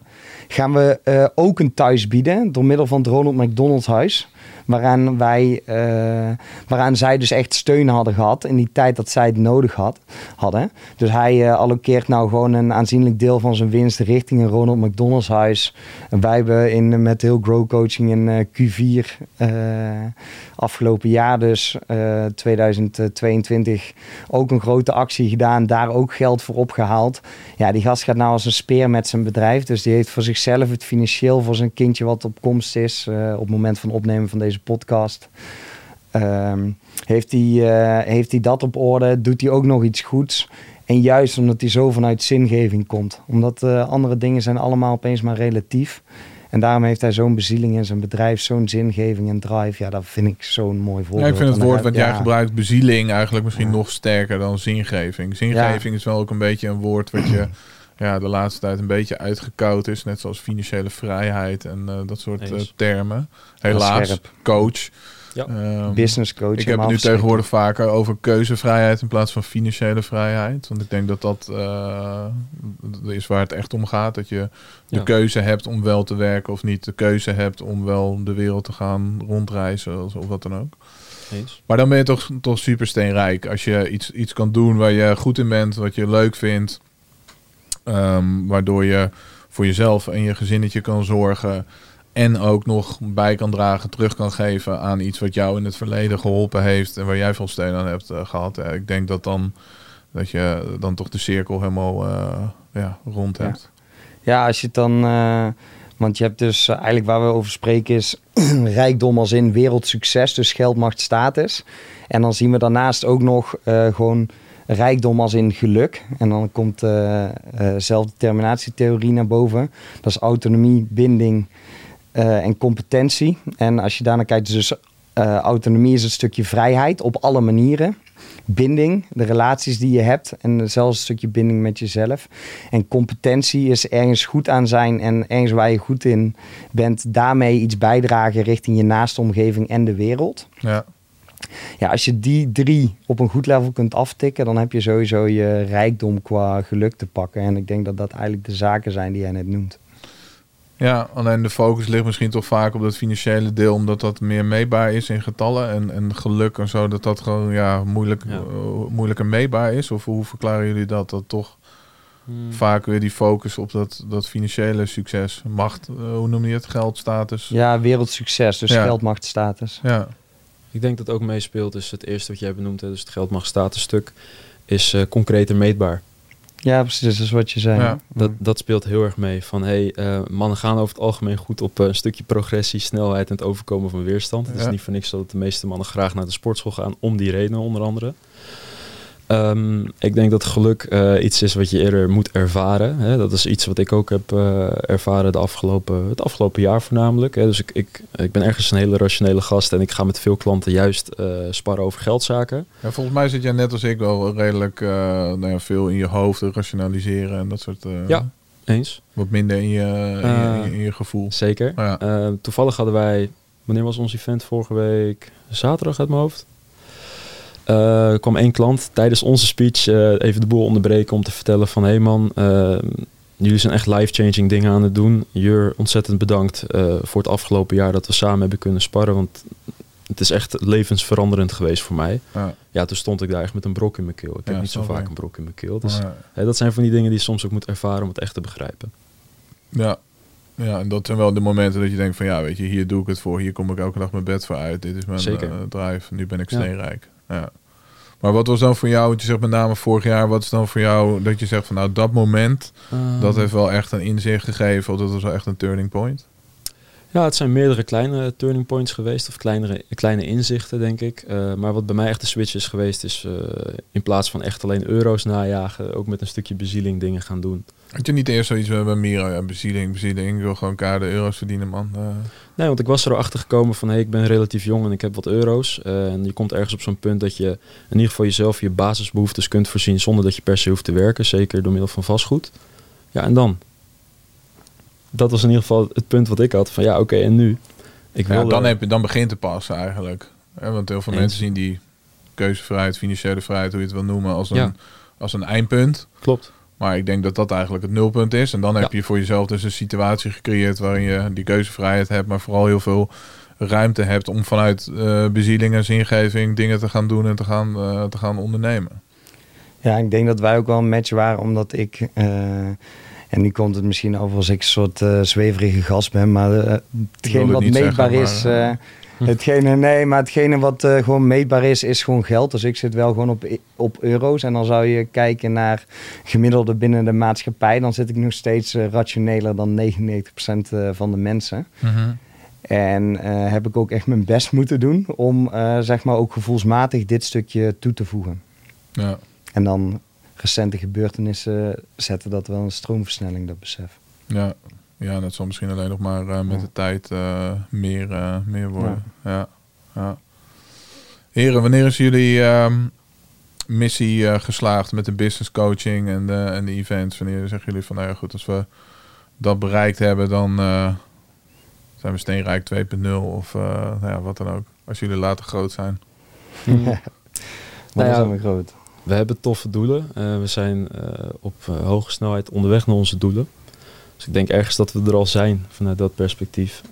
gaan we eh, ook een thuis bieden door middel van het Ronald McDonald Huis. Waaraan, wij, eh, waaraan zij dus echt steun hadden gehad in die tijd dat zij het nodig had, hadden. Dus hij eh, allokeert nou gewoon een aanzienlijk deel van zijn winst richting een Ronald McDonald's huis. En wij hebben in, met heel Grow Coaching in eh, Q4 eh, afgelopen jaar dus eh, 2022 ook een grote actie gedaan. Daar ook geld voor opgehaald. Ja, die gast gaat nou als een speer met zijn bedrijf. Dus die heeft voor zichzelf het financieel voor zijn kindje wat op komst is. op het moment van opnemen van deze podcast. Ehm, heeft, hij, eh, heeft hij dat op orde? Doet hij ook nog iets goeds? En juist omdat hij zo vanuit zingeving komt. Omdat eh, andere dingen zijn allemaal opeens maar relatief. En daarom heeft hij zo'n bezieling in zijn bedrijf, zo'n zingeving en drive. Ja, dat vind ik zo'n mooi voorbeeld. Ja, ik vind het woord wat jij ja. gebruikt, bezieling, eigenlijk misschien Ja. nog sterker dan zingeving. Zingeving is wel ook een beetje een woord wat je ja, de laatste tijd een beetje uitgekoud is. Net zoals financiële vrijheid en eh, dat soort eh, termen. Helaas, coach. Ja. Ehm, Business coach. ik heb het nu tegenwoordig vaker over keuzevrijheid in plaats van financiële vrijheid. Want ik denk dat dat eh, is waar het echt om gaat. Dat je de Ja. keuze hebt om wel te werken of niet. De keuze hebt om wel de wereld te gaan rondreizen of, of wat dan ook. Eens. Maar dan ben je toch, toch super steenrijk. Als je iets, iets kan doen waar je goed in bent, wat je leuk vindt. Ehm, waardoor je voor jezelf en je gezinnetje kan zorgen. En ook nog bij kan dragen, terug kan geven aan iets wat jou in het verleden geholpen heeft. En waar jij veel steun aan hebt eh, gehad. Ja, ik denk dat dan dat je dan toch de cirkel helemaal eh, ja, rond Ja. hebt. Ja, als je het dan. eh, want je hebt dus eigenlijk waar we over spreken is rijkdom als in wereldsucces, dus geld, macht, status. En dan zien we daarnaast ook nog gewoon rijkdom als in geluk. En dan komt eh eh, zelfdeterminatietheorie naar boven. Dat is autonomie, binding eh, en competentie. En als je daarnaar kijkt, dus autonomie is een stukje vrijheid op alle manieren. Binding, de relaties die je hebt en zelfs een stukje binding met jezelf. En competentie is ergens goed aan zijn en ergens waar je goed in bent, daarmee iets bijdragen richting je naaste omgeving en de wereld. Ja. Ja, als je die drie op een goed level kunt aftikken, dan heb je sowieso je rijkdom qua geluk te pakken. En ik denk dat dat eigenlijk de zaken zijn die jij net noemt. Ja, alleen de focus ligt misschien toch vaak op dat financiële deel, omdat dat meer meetbaar is in getallen. En, en geluk en zo, dat dat gewoon ja, moeilijk, Ja. eh, moeilijker meetbaar is. Of hoe verklaren jullie dat? Dat toch Hmm. vaak weer die focus op dat, dat financiële succes, macht, eh, hoe noem je het? Geld, status. Ja, wereldsucces, dus Ja. geld, macht, status. Ja. Ik denk dat ook meespeelt is het eerste wat jij benoemd hebt, dus het geld mag status stuk, is eh concreet en meetbaar. Ja, precies, dat is wat je zei. Ja. Dat, dat speelt heel erg mee. Van hey, eh, mannen gaan over het algemeen goed op eh, een stukje progressie, snelheid en het overkomen van weerstand. Het Ja. is niet voor niks dat de meeste mannen graag naar de sportschool gaan, om die redenen onder andere. Ehm, ik denk dat geluk eh, iets is wat je eerder moet ervaren. Hè. Dat is iets wat ik ook heb eh, ervaren de afgelopen, het afgelopen jaar voornamelijk. Hè. Dus ik, ik, ik ben ergens een hele rationele gast en ik ga met veel klanten juist eh, sparren over geldzaken. Ja, volgens mij zit jij net als ik wel redelijk nou ja, veel in je hoofd rationaliseren en dat soort. Ja. Eens? Wat minder in je, in je, in je gevoel. Zeker. Ja. Toevallig hadden wij, wanneer was ons event vorige week? Zaterdag uit mijn hoofd. Er kwam één klant tijdens onze speech eh, even de boel onderbreken om te vertellen van... hé hey man, eh, jullie zijn echt life-changing dingen aan het doen. Jur, ontzettend bedankt voor het afgelopen jaar dat we samen hebben kunnen sparren. Want het is echt levensveranderend geweest voor mij. Ja. Ja, toen stond ik daar echt met een brok in mijn keel. Ik heb niet zo vaak een brok in mijn keel. Dus Ja. dat zijn van die dingen die je soms ook moet ervaren om het echt te begrijpen. Ja. ja, en dat zijn wel de momenten dat je denkt van ja, weet je, hier doe ik het voor. Hier kom ik elke dag mijn bed voor uit. Dit is mijn drive. Nu ben ik steenrijk. Ja. Maar wat was dan voor jou, want je zegt met name vorig jaar, wat is dan voor jou dat je zegt van nou dat moment, dat Ehm, heeft wel echt een inzicht gegeven of dat was wel echt een turning point? Ja, het zijn meerdere kleine turning points geweest, of kleinere, kleine inzichten, denk ik. Eh, maar wat bij mij echt de switch is geweest, is eh, in plaats van echt alleen euro's najagen, ook met een stukje bezieling dingen gaan doen. Had je niet eerst zoiets bij Miro, ja, bezieling, bezieling, ik wil gewoon kaarden euro's verdienen man. Eh, Nee, want ik was er achter gekomen van, hey, ik ben relatief jong en ik heb wat euro's. En je komt ergens op zo'n punt dat je in ieder geval jezelf je basisbehoeftes kunt voorzien zonder dat je per se hoeft te werken, zeker door middel van vastgoed. Ja, en dan? Dat was in ieder geval het punt wat ik had van, ja, oké, en nu? Ik ja, dan, heb je, dan begint te passen eigenlijk. Ja, want heel veel Eens. mensen zien die keuzevrijheid, financiële vrijheid, hoe je het wil noemen, als een, Ja. als een eindpunt. Klopt. Maar ik denk dat dat eigenlijk het nulpunt is. En dan heb Ja. je voor jezelf dus een situatie gecreëerd waarin je die keuzevrijheid hebt, maar vooral heel veel ruimte hebt om vanuit eh bezieling en zingeving dingen te gaan doen en te gaan, eh, te gaan ondernemen. Ja, ik denk dat wij ook wel een match waren, omdat ik... eh, en nu komt het misschien over als ik een soort eh, zweverige gast ben, maar eh, wilde hetgene het wat meetbaar zeggen, is... maar, eh, hetgene, nee, maar hetgene wat gewoon meetbaar is, is gewoon geld. Dus ik zit wel gewoon op, op euro's. En dan zou je kijken naar gemiddelde binnen de maatschappij. Dan zit ik nog steeds rationeler dan 99% eh, van de mensen. En eh, heb ik ook echt mijn best moeten doen om zeg maar ook gevoelsmatig dit stukje toe te voegen. Ja. En dan recente gebeurtenissen zetten dat wel een stroomversnelling, dat besef. Ja. ja, dat zal misschien alleen nog maar eh, met Ja. de tijd eh, meer, eh, meer worden. Ja. Ja. Heren, wanneer is jullie ehm, missie eh, geslaagd met de business coaching en de, en de events? Wanneer zeggen jullie van, nou ja goed, als we dat bereikt hebben, dan eh, zijn we steenrijk 2.0 of eh, nou ja, wat dan ook. Als jullie later groot zijn. Maar Nou dan ja, zijn we groot. We hebben toffe doelen. Eh, we zijn eh, op eh, hoge snelheid onderweg naar onze doelen. Dus ik denk ergens dat we er al zijn vanuit dat perspectief.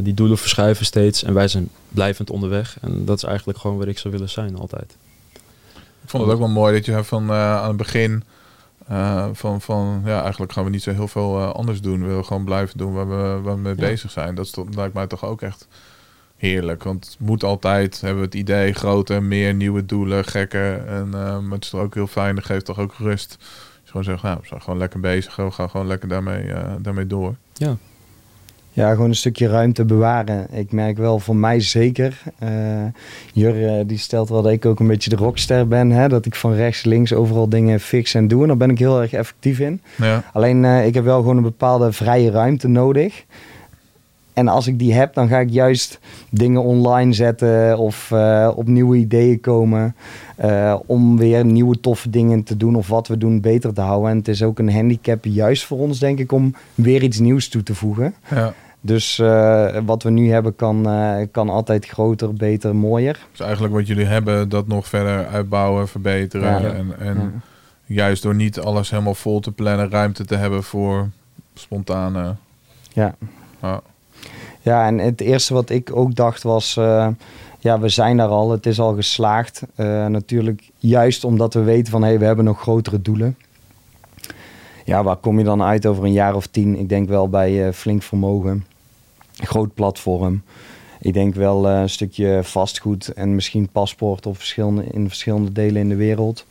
Die doelen verschuiven steeds en wij zijn blijvend onderweg. En dat is eigenlijk gewoon waar ik zou willen zijn altijd. Ik vond het ook wel mooi dat je van aan het begin van, van ja, eigenlijk gaan we niet zo heel veel anders doen. We willen gewoon blijven doen waar we, waar we mee Ja. bezig zijn. Dat is lijkt mij toch ook echt heerlijk. Want het moet altijd, hebben we het idee, groter, meer nieuwe doelen, gekker. En, eh, maar het is toch ook heel fijn, dat geeft toch ook rust. Je gewoon zegt, nou, we zijn gewoon lekker bezig. We gaan gewoon lekker daarmee, eh, daarmee door. Ja, Ja, gewoon een stukje ruimte bewaren. Ik merk wel voor mij zeker. eh Jur eh, die stelt wel dat ik ook een beetje de rockster ben. Hè? Dat ik van rechts, links overal dingen fix en doe. En daar ben ik heel erg effectief in. Ja, Alleen eh, ik heb wel gewoon een bepaalde vrije ruimte nodig. En als ik die heb, dan ga ik juist dingen online zetten of eh, op nieuwe ideeën komen. eh, om weer nieuwe toffe dingen te doen of wat we doen beter te houden. En het is ook een handicap juist voor ons, denk ik, om weer iets nieuws toe te voegen. ja. Dus eh, wat we nu hebben kan, kan altijd groter, beter, mooier. Dus eigenlijk wat jullie hebben, dat nog verder uitbouwen, verbeteren. Ja. En, en juist door niet alles helemaal vol te plannen, ruimte te hebben voor spontane. Ja. Ja. Ja, en het eerste wat ik ook dacht was, eh, ja, we zijn daar al, het is al geslaagd. Eh, natuurlijk juist omdat we weten van, hé, hey, we hebben nog grotere doelen. Ja, waar kom je dan uit over een jaar of tien? Ik denk wel bij eh, flink vermogen, groot platform. Ik denk wel een stukje vastgoed en misschien paspoort op verschillende, in verschillende delen in de wereld.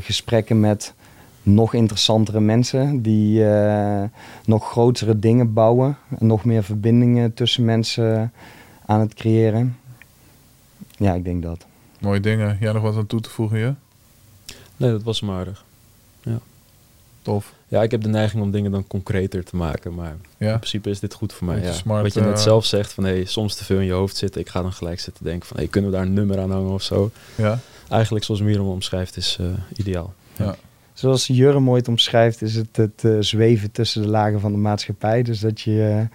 Gesprekken met nog interessantere mensen die eh, nog grotere dingen bouwen. En nog meer verbindingen tussen mensen aan het creëren. Ja, ik denk dat. Mooie dingen. Jij nog wat aan toe te voegen, je? Nee, dat was hem aardig. Tof. Ja, ik heb de neiging om dingen dan concreter te maken, maar Ja. in principe is dit goed voor mij. Ja. smart, Wat je net eh, zelf zegt, van hey, soms te veel in je hoofd zitten. Ik ga dan gelijk zitten denken van hey, kunnen we daar een nummer aan hangen of zo. Ja. Eigenlijk zoals Miram omschrijft is eh, ideaal. Zoals Jurre mooi omschrijft, is het het eh, zweven tussen de lagen van de maatschappij. Dus dat je,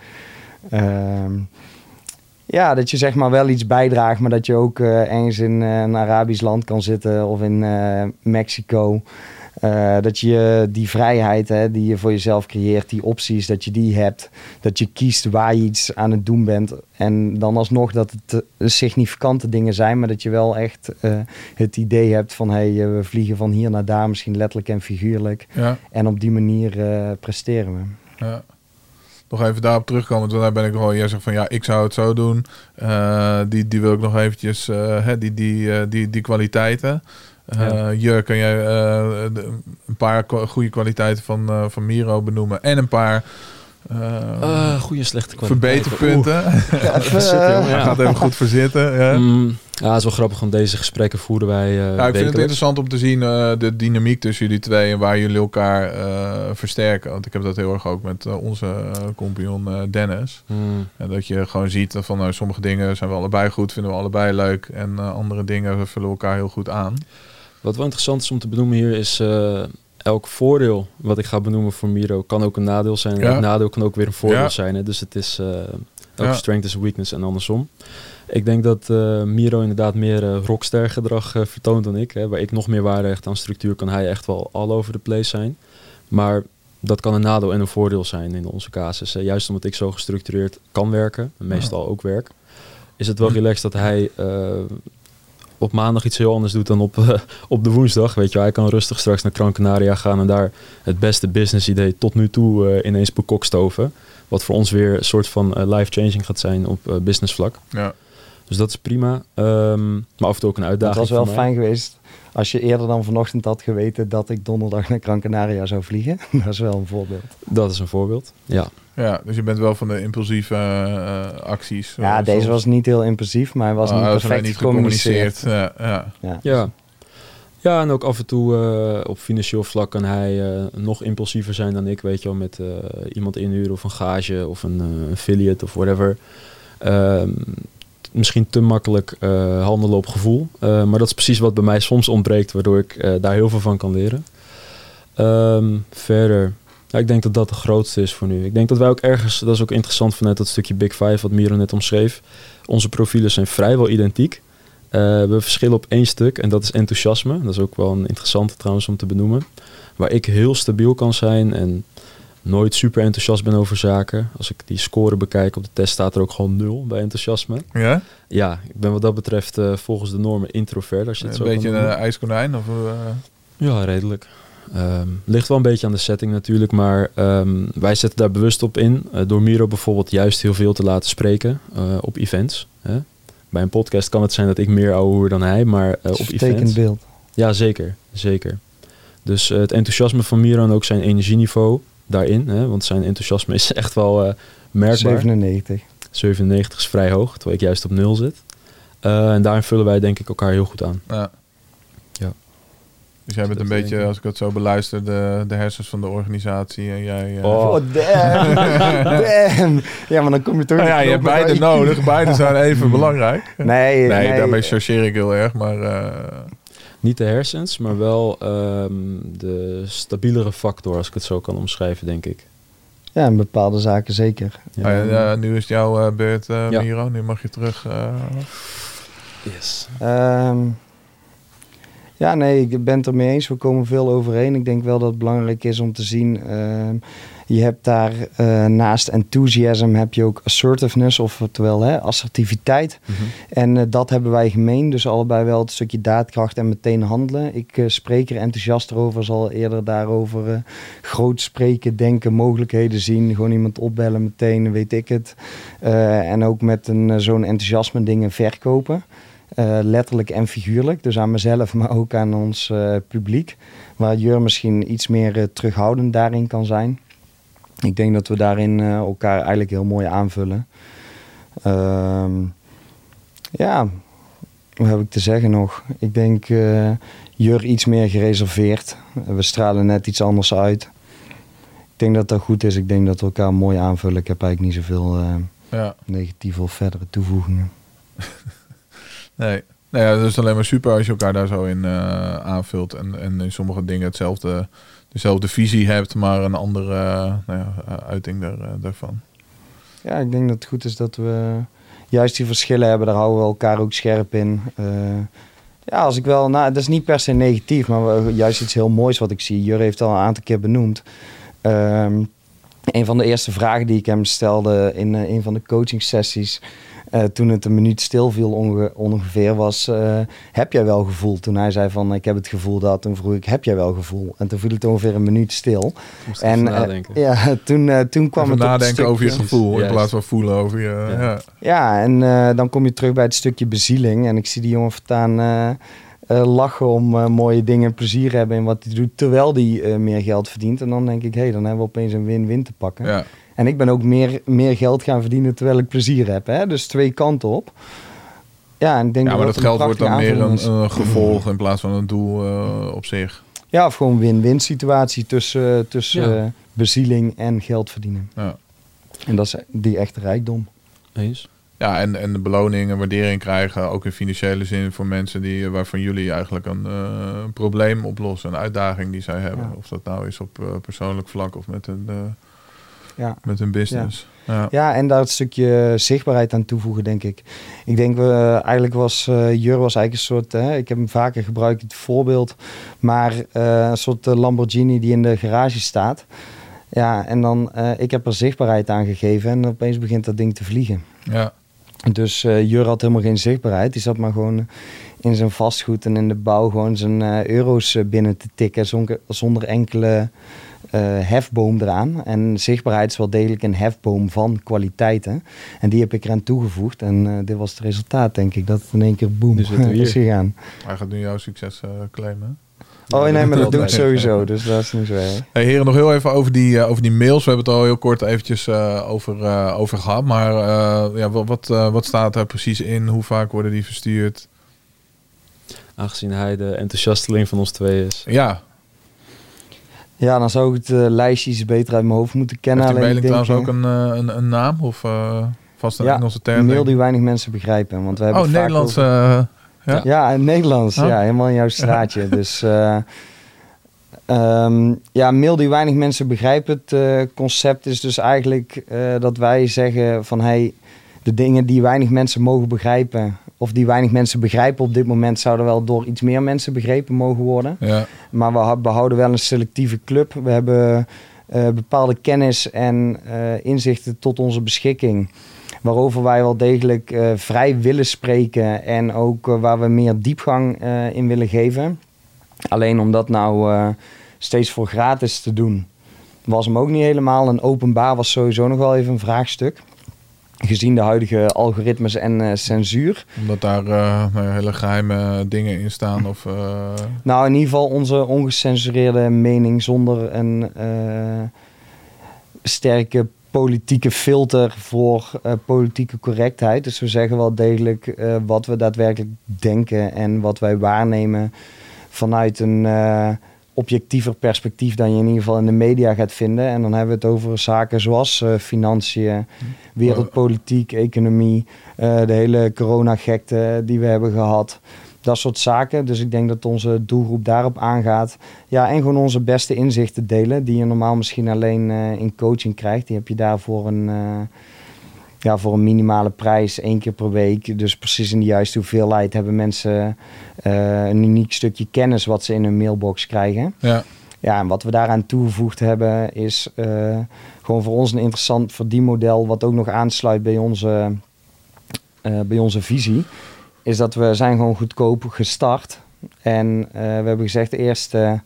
eh, ehm, ja, dat je zeg maar wel iets bijdraagt, maar dat je ook eh, ergens in een Arabisch land kan zitten of in Mexico. Eh, dat je die vrijheid hè, die je voor jezelf creëert, die opties, dat je die hebt. Dat je kiest waar je iets aan het doen bent. En dan alsnog dat het eh, significante dingen zijn, maar dat je wel echt eh, het idee hebt van hey, eh, we vliegen van hier naar daar, misschien letterlijk en figuurlijk. Ja. En op die manier presteren we. Ja. Nog even daarop terugkomen, want daar ben ik gewoon. Jij zegt van ja, ik zou het zo doen. Die, die wil ik nog eventjes, hè, die, die, die, die kwaliteiten. Eh Ja. Jur, kan jij eh, de- een paar goede kwaliteiten van, eh, van Miro benoemen en een paar eh, Ah, goede slechte kwaliteit. verbeterpunten? Even. Hij Ja. gaat even goed voor zitten. Ja. Mm, ja, het is wel grappig, want deze gesprekken voeren wij eh Ja, ik vind het interessant om te zien eh, de dynamiek tussen jullie twee en waar jullie elkaar eh, versterken. Want ik heb dat heel erg ook met onze compagnon eh, Dennis. Mm, En dat je gewoon ziet van nou, sommige dingen zijn we allebei goed, vinden we allebei leuk. En andere dingen vullen elkaar heel goed aan. Wat wel interessant is om te benoemen hier is... eh, elk voordeel wat ik ga benoemen voor Miro kan ook een nadeel zijn. En elk nadeel kan ook weer een voordeel Ja. zijn. Hè? Dus het is... eh elke strength is weakness en andersom. Ik denk dat eh, Miro inderdaad meer rockster gedrag vertoont dan ik. Hè. Waar ik nog meer waarde hecht aan structuur, kan hij echt wel all over the place zijn. Maar dat kan een nadeel en een voordeel zijn in onze casus. Juist omdat ik zo gestructureerd kan werken, en meestal ook werk, is het wel relaxed dat hij op maandag iets heel anders doet dan op, eh, op de woensdag. Weet je, hij kan rustig straks naar Gran Canaria gaan en daar het beste business idee tot nu toe eh, ineens bekokstoven. Wat voor ons weer een soort van eh, life-changing gaat zijn op eh, business vlak. Ja. Dus dat is prima. Ehm, maar af en toe ook een Het uitdaging. was wel fijn geweest als je eerder dan vanochtend had geweten dat ik donderdag naar Gran Canaria zou vliegen. Dat is wel een voorbeeld. Dat is een voorbeeld. Ja. Ja, dus je bent wel van de impulsieve eh, acties. Ja, eh, deze soms. was niet heel impulsief, maar hij was Oh, niet perfect niet gecommuniceerd. gecommuniceerd. Ja, ja. Ja. Ja. En ook af en toe eh, op financieel vlak kan hij eh, nog impulsiever zijn dan ik, weet je wel, met eh, iemand inhuren of een gage of een eh, affiliate of whatever. Ehm, misschien te makkelijk eh, handelen op gevoel. Eh, maar dat is precies wat bij mij soms ontbreekt, waardoor ik eh, daar heel veel van kan leren. Ehm, verder, ja, ik denk dat dat de grootste is voor nu. Ik denk dat wij ook ergens, dat is ook interessant vanuit dat stukje Big Five wat Miro net omschreef. Onze profielen zijn vrijwel identiek. Eh, we verschillen op één stuk en dat is enthousiasme. Dat is ook wel een interessante trouwens om te benoemen. Waar ik heel stabiel kan zijn en nooit super enthousiast ben over zaken. Als ik die score bekijk op de test staat er ook gewoon nul bij enthousiasme. ja? Ja, ik ben wat dat betreft eh, volgens de normen introvert. Als je het Een zo beetje een ijskonijn? Of, eh, Ja, redelijk. Ehm, ligt wel een beetje aan de setting natuurlijk, maar ehm, wij zetten daar bewust op in. eh, door Miro bijvoorbeeld juist heel veel te laten spreken eh, op events. Hè? Bij een podcast kan het zijn dat ik meer ouwe dan hij, maar eh, op Vertekend events... beeld. Ja, zeker. zeker. Dus het enthousiasme van Miro en ook zijn energieniveau daarin. Hè, want zijn enthousiasme is echt wel eh, merkbaar. 97. 97 is vrij hoog, terwijl ik juist op nul zit. Eh, en daarin vullen wij denk ik elkaar heel goed aan. Ja. Dus jij bent een beetje, als ik het zo beluister, de, de hersens van de organisatie. En jij... eh, Oh. Oh, damn. damn. Ja, maar dan kom je toch Nou ja, je hebt beide nodig. Beide zijn even belangrijk. Nee, Nee, nee. daarmee chargeer ik heel erg. Maar eh, Niet de hersens, maar wel ehm, de stabielere factor, als ik het zo kan omschrijven, denk ik. Ja, in bepaalde zaken zeker. Ja. ah ja, nu is het jouw eh, beurt, eh, Ja. Miro. Nu mag je terug. eh, Yes. Ehm, ja, nee, ik ben het ermee eens. We komen veel overeen. Ik denk wel dat het belangrijk is om te zien. ehm, je hebt daar eh, naast enthusiasm heb je ook assertiveness, oftewel hè, assertiviteit. Mhm. En eh, dat hebben wij gemeen. Dus allebei wel het stukje daadkracht en meteen handelen. Ik eh, spreek er enthousiast over. Zal eerder daarover groot spreken, denken, mogelijkheden zien. Gewoon iemand opbellen meteen, weet ik het. En ook met een, zo'n enthousiasme dingen verkopen. Eh, letterlijk en figuurlijk. Dus aan mezelf, maar ook aan ons eh, publiek. Waar Jur misschien iets meer eh, terughoudend daarin kan zijn. Ik denk dat we daarin elkaar eigenlijk heel mooi aanvullen. Ehm, ja, wat heb ik te zeggen nog? Ik denk Jur iets meer gereserveerd. We stralen net iets anders uit. Ik denk dat dat goed is. Ik denk dat we elkaar mooi aanvullen. Ik heb eigenlijk niet zoveel Ja, negatieve of verdere toevoegingen. nee. Nou ja, dat is alleen maar super als je elkaar daar zo in eh, aanvult. En, en in sommige dingen hetzelfde, dezelfde visie hebt, maar een andere eh, nou ja, eh, uiting daar, eh, daarvan. Ja, ik denk dat het goed is dat we juist die verschillen hebben. Daar houden we elkaar ook scherp in. Ja, als ik wel, nou, dat is niet per se negatief, maar juist iets heel moois wat ik zie. Jur heeft al een aantal keer benoemd. Ehm, een van de eerste vragen die ik hem stelde in een van de coaching sessies. Eh, toen het een minuut stil viel onge- ongeveer was, eh, heb jij wel gevoel? Toen hij zei van, ik heb het gevoel dat, toen vroeg ik, heb jij wel gevoel? En toen viel het ongeveer een minuut stil. Moest En eh, nadenken. ja, toen, toen kwam Even het nadenken over je gevoel in plaats van voelen over je... Ja. Ja. Ja, en eh, dan kom je terug bij het stukje bezieling. En ik zie die jongen voortaan eh, eh, lachen om mooie dingen en plezier hebben in wat hij doet, terwijl hij eh, meer geld verdient. En dan denk ik, hé, hey, dan hebben we opeens een win-win te pakken. Ja. En ik ben ook meer, meer geld gaan verdienen terwijl ik plezier heb. Hè? Dus twee kanten op. Ja, en ik denk ja, maar dat geld wordt dan meer een, gevolg in plaats van een doel eh, op zich. Ja, of gewoon win-win situatie tussen, tussen Ja. bezieling en geld verdienen. Ja. En dat is die echte rijkdom. Eens? Ja, en, en de beloning en waardering krijgen, ook in financiële zin voor mensen die, waarvan jullie eigenlijk een eh, probleem oplossen, een uitdaging die zij hebben. Ja. Of dat nou is op eh, persoonlijk vlak of met een, eh, Ja. met een business. Ja. Ja, en daar het stukje zichtbaarheid aan toevoegen, denk ik. Ik denk, we eigenlijk was eh Jur was eigenlijk een soort, hè, ik heb hem vaker gebruikt, het voorbeeld, maar eh, een soort eh, Lamborghini die in de garage staat. Ja, en dan, eh, ik heb er zichtbaarheid aan gegeven en opeens begint dat ding te vliegen. Ja. Dus Jur had helemaal geen zichtbaarheid. Die zat maar gewoon in zijn vastgoed en in de bouw gewoon zijn euro's binnen te tikken zonder, zonder enkele hefboom eraan. En zichtbaarheid is wel degelijk een hefboom van kwaliteiten. En die heb ik eraan toegevoegd. En eh, dit was het resultaat, denk ik. Dat het in één keer boem we is hier. gegaan. Hij gaat nu jouw succes eh, claimen. Oh nee, maar dat doe ik sowieso. Dus dat is niet zo erg. Hey, heren, nog heel even over die, eh, over die mails. We hebben het al heel kort eventjes eh, over, eh, over gehad. Maar eh, ja, wat, wat, eh, wat staat er precies in? Hoe vaak worden die verstuurd? Aangezien hij de enthousiasteling van ons twee is. Ja, Ja, dan zou ik het eh, lijstje iets beter uit mijn hoofd moeten kennen. heeft die Alleen trouwens ook een, eh, een, een naam? Of eh, vast een Ja, Engelse term? Een mail die weinig mensen begrijpen. Want we hebben Oh, Nederlands. over- eh, ja? Ja, in Nederlands. Oh. Ja, helemaal in jouw straatje. Dus eh, ehm, ja, mail die weinig mensen begrijpen. Het eh, concept is dus eigenlijk eh, dat wij zeggen van hey, de dingen die weinig mensen mogen begrijpen, of die weinig mensen begrijpen op dit moment, zouden wel door iets meer mensen begrepen mogen worden. ja. Maar we behouden wel een selectieve club. We hebben eh, bepaalde kennis en eh, inzichten tot onze beschikking. Waarover wij wel degelijk eh, vrij willen spreken en ook waar we meer diepgang in willen geven. Alleen om dat nou steeds voor gratis te doen, was hem ook niet helemaal. En openbaar was sowieso nog wel even een vraagstuk. Gezien de huidige algoritmes en eh, censuur. Omdat daar eh, nou hele geheime dingen in staan. Of, eh, Nou, in ieder geval onze ongecensureerde mening zonder een sterke politieke filter voor politieke correctheid. Dus we zeggen wel degelijk wat we daadwerkelijk denken en wat wij waarnemen vanuit een objectiever perspectief dan je in ieder geval in de media gaat vinden. En dan hebben we het over zaken zoals eh, financiën, wereldpolitiek, economie, eh, de hele coronagekte die we hebben gehad. Dat soort zaken. Dus ik denk dat onze doelgroep daarop aangaat. Ja, en gewoon onze beste inzichten delen. Die je normaal misschien alleen eh, in coaching krijgt. Die heb je daar voor een, ja, voor een minimale prijs één keer per week. Dus precies in de juiste hoeveelheid hebben mensen eh, een uniek stukje kennis wat ze in hun mailbox krijgen. ja. Ja, en wat we daaraan toegevoegd hebben is eh, gewoon voor ons een interessant verdienmodel. Wat ook nog aansluit bij onze, eh, bij onze visie. Is dat we zijn gewoon goedkoop gestart. En we hebben gezegd de eerste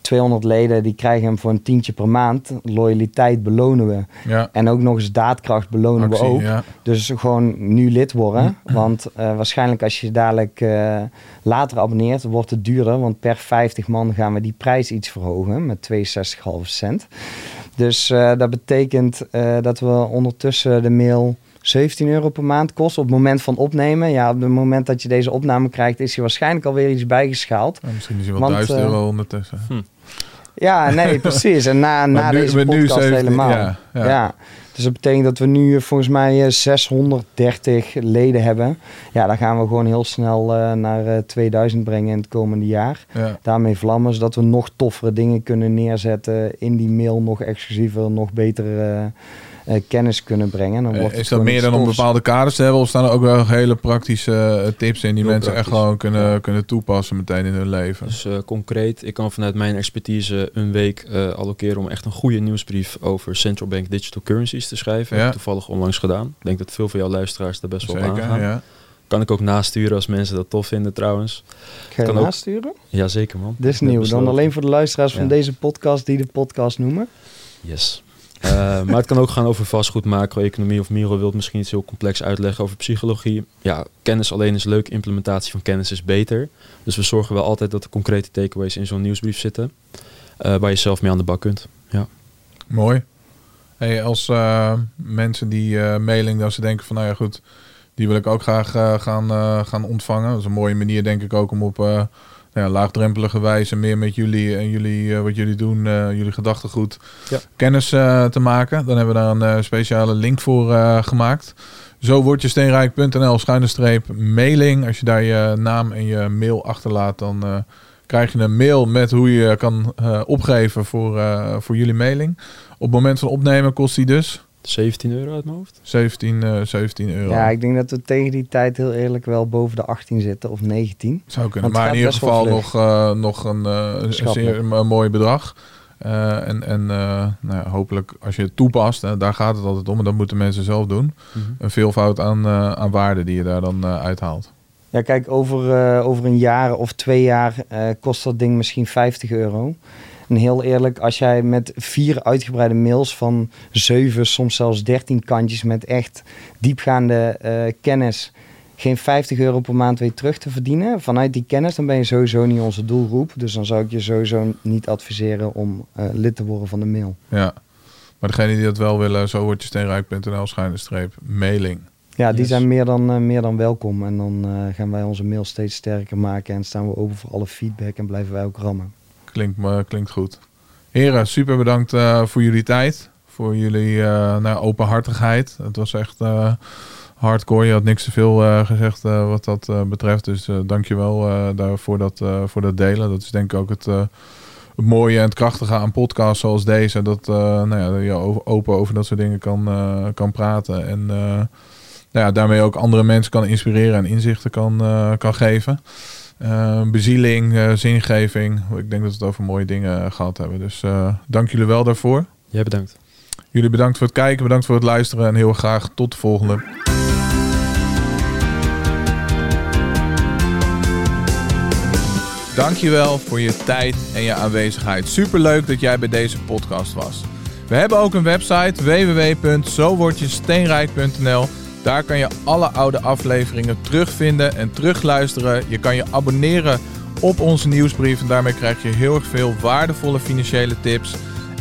200 leden die krijgen hem voor een tientje per maand. Loyaliteit belonen we. Ja. En ook nog eens daadkracht belonen Actie, we ook. ja. Dus gewoon nu lid worden. Want eh, waarschijnlijk als je dadelijk eh, later abonneert, wordt het duurder. Want per 50 man gaan we die prijs iets verhogen met 62,5 cent. Dus eh, dat betekent dat we ondertussen de mail 17 euro per maand kost op het moment van opnemen. Ja, op het moment dat je deze opname krijgt, is hij waarschijnlijk alweer iets bijgeschaald. Ja, misschien is hij wel Want, 1000 eh, euro ondertussen. Ja, nee, precies. En na, na nu- deze podcast 17 helemaal. ja, Ja, ja. Dus dat betekent dat we nu eh, volgens mij eh, 630 leden hebben. Ja, dan gaan we gewoon heel snel eh, naar eh, 2000 brengen in het komende jaar. Ja. Daarmee vlammen, zodat we nog toffere dingen kunnen neerzetten. In die mail nog exclusiever, nog betere eh, eh, kennis kunnen brengen. Dan Eh, wordt het Is dat meer dan om bepaalde kaders te hebben? Of staan er ook wel hele praktische eh, tips in die Heel mensen echt gewoon kunnen, kunnen toepassen meteen in hun leven? Dus eh, concreet, ik kan vanuit mijn expertise een week eh allokeren om echt een goede nieuwsbrief over central bank digital currencies te schrijven. Ja. Heb ik toevallig onlangs gedaan. Ik denk dat veel van jouw luisteraars daar best wel op Zeker, aangaan. ja. Kan ik ook nasturen als mensen dat tof vinden trouwens. Ga je kan ook- nasturen? Jazeker man. Dit is nieuw. Dan alleen voor de luisteraars van deze podcast die de podcast noemen. Yes. Eh, maar het kan ook gaan over vastgoed, macro-economie of Miro wil misschien iets heel complex uitleggen over psychologie. Ja, kennis alleen is leuk, implementatie van kennis is beter. Dus we zorgen wel altijd dat er concrete takeaways in zo'n nieuwsbrief zitten. eh, waar je zelf mee aan de bak kunt. Ja. Mooi. Hey, als eh, mensen die mailing, dat ze denken van, nou ja goed, die wil ik ook graag gaan, gaan ontvangen. Dat is een mooie manier, denk ik, ook om op nou ja, laagdrempelige wijze meer met jullie en jullie, eh, wat jullie doen, eh, jullie gedachtegoed, Ja. kennis eh, te maken. Dan hebben we daar een speciale link voor gemaakt. Zo word je steenrijk.nl schuine streep mailing. Als je daar je naam en je mail achterlaat, dan krijg je een mail met hoe je kan opgeven voor, voor jullie mailing. Op het moment van opnemen kost die dus 17 euro uit mijn hoofd. 17, eh 17 euro. Ja, ik denk dat we tegen die tijd heel eerlijk wel boven de 18 zitten of 19. Zou kunnen. Maar in ieder geval nog, eh, nog een, eh, zeer een mooi bedrag. Eh, en en eh, nou ja, hopelijk als je het toepast, hè, daar gaat het altijd om. En dat moeten mensen zelf doen. Een veelvoud aan, eh, aan waarde die je daar dan eh, uithaalt. Ja, kijk, over, eh, over een jaar of twee jaar eh, kost dat ding misschien 50 euro. En heel eerlijk, als jij met vier uitgebreide mails van zeven, soms zelfs 13 kantjes met echt diepgaande eh, kennis geen 50 euro per maand weet terug te verdienen vanuit die kennis, dan ben je sowieso niet onze doelgroep. Dus dan zou ik je sowieso niet adviseren om eh, lid te worden van de mail. Ja. Maar degene die dat wel willen, zo wordt je steenrijk.nl streep mailing. Ja, die Yes. zijn meer dan, eh, meer dan welkom. En dan gaan wij onze mail steeds sterker maken en staan we open voor alle feedback en blijven wij ook rammen. Klinkt, me- klinkt goed. Heren, super bedankt eh, voor jullie tijd. Voor jullie nou, openhartigheid. Het was echt eh, hardcore. Je had niks te veel gezegd wat dat betreft. Dus dank je wel eh, daarvoor dat, voor dat delen. Dat is denk ik ook het, mooie en het krachtige aan podcasts zoals deze. Dat nou ja, je open over dat soort dingen kan, kan praten. En nou ja, daarmee ook andere mensen kan inspireren en inzichten kan, kan geven. Eh, bezieling, eh, zingeving. Ik denk dat we het over mooie dingen eh, gehad hebben. Dus eh, dank jullie wel daarvoor. Jij bedankt. Jullie bedankt voor het kijken, bedankt voor het luisteren en heel graag tot de volgende. Dankjewel voor je tijd en je aanwezigheid. Superleuk dat jij bij deze podcast was. We hebben ook een website www.zowordjesteenrijk.nl. Daar kan je alle oude afleveringen terugvinden en terugluisteren. Je kan je abonneren op onze nieuwsbrief en daarmee krijg je heel erg veel waardevolle financiële tips.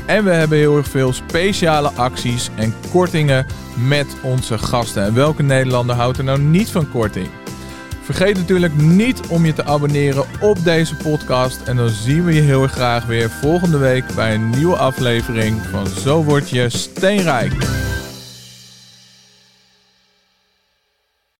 En we hebben heel erg veel speciale acties en kortingen met onze gasten. En welke Nederlander houdt er nou niet van korting? Vergeet natuurlijk niet om je te abonneren op deze podcast. En dan zien we je heel erg graag weer volgende week bij een nieuwe aflevering van Zo Word Je Steenrijk.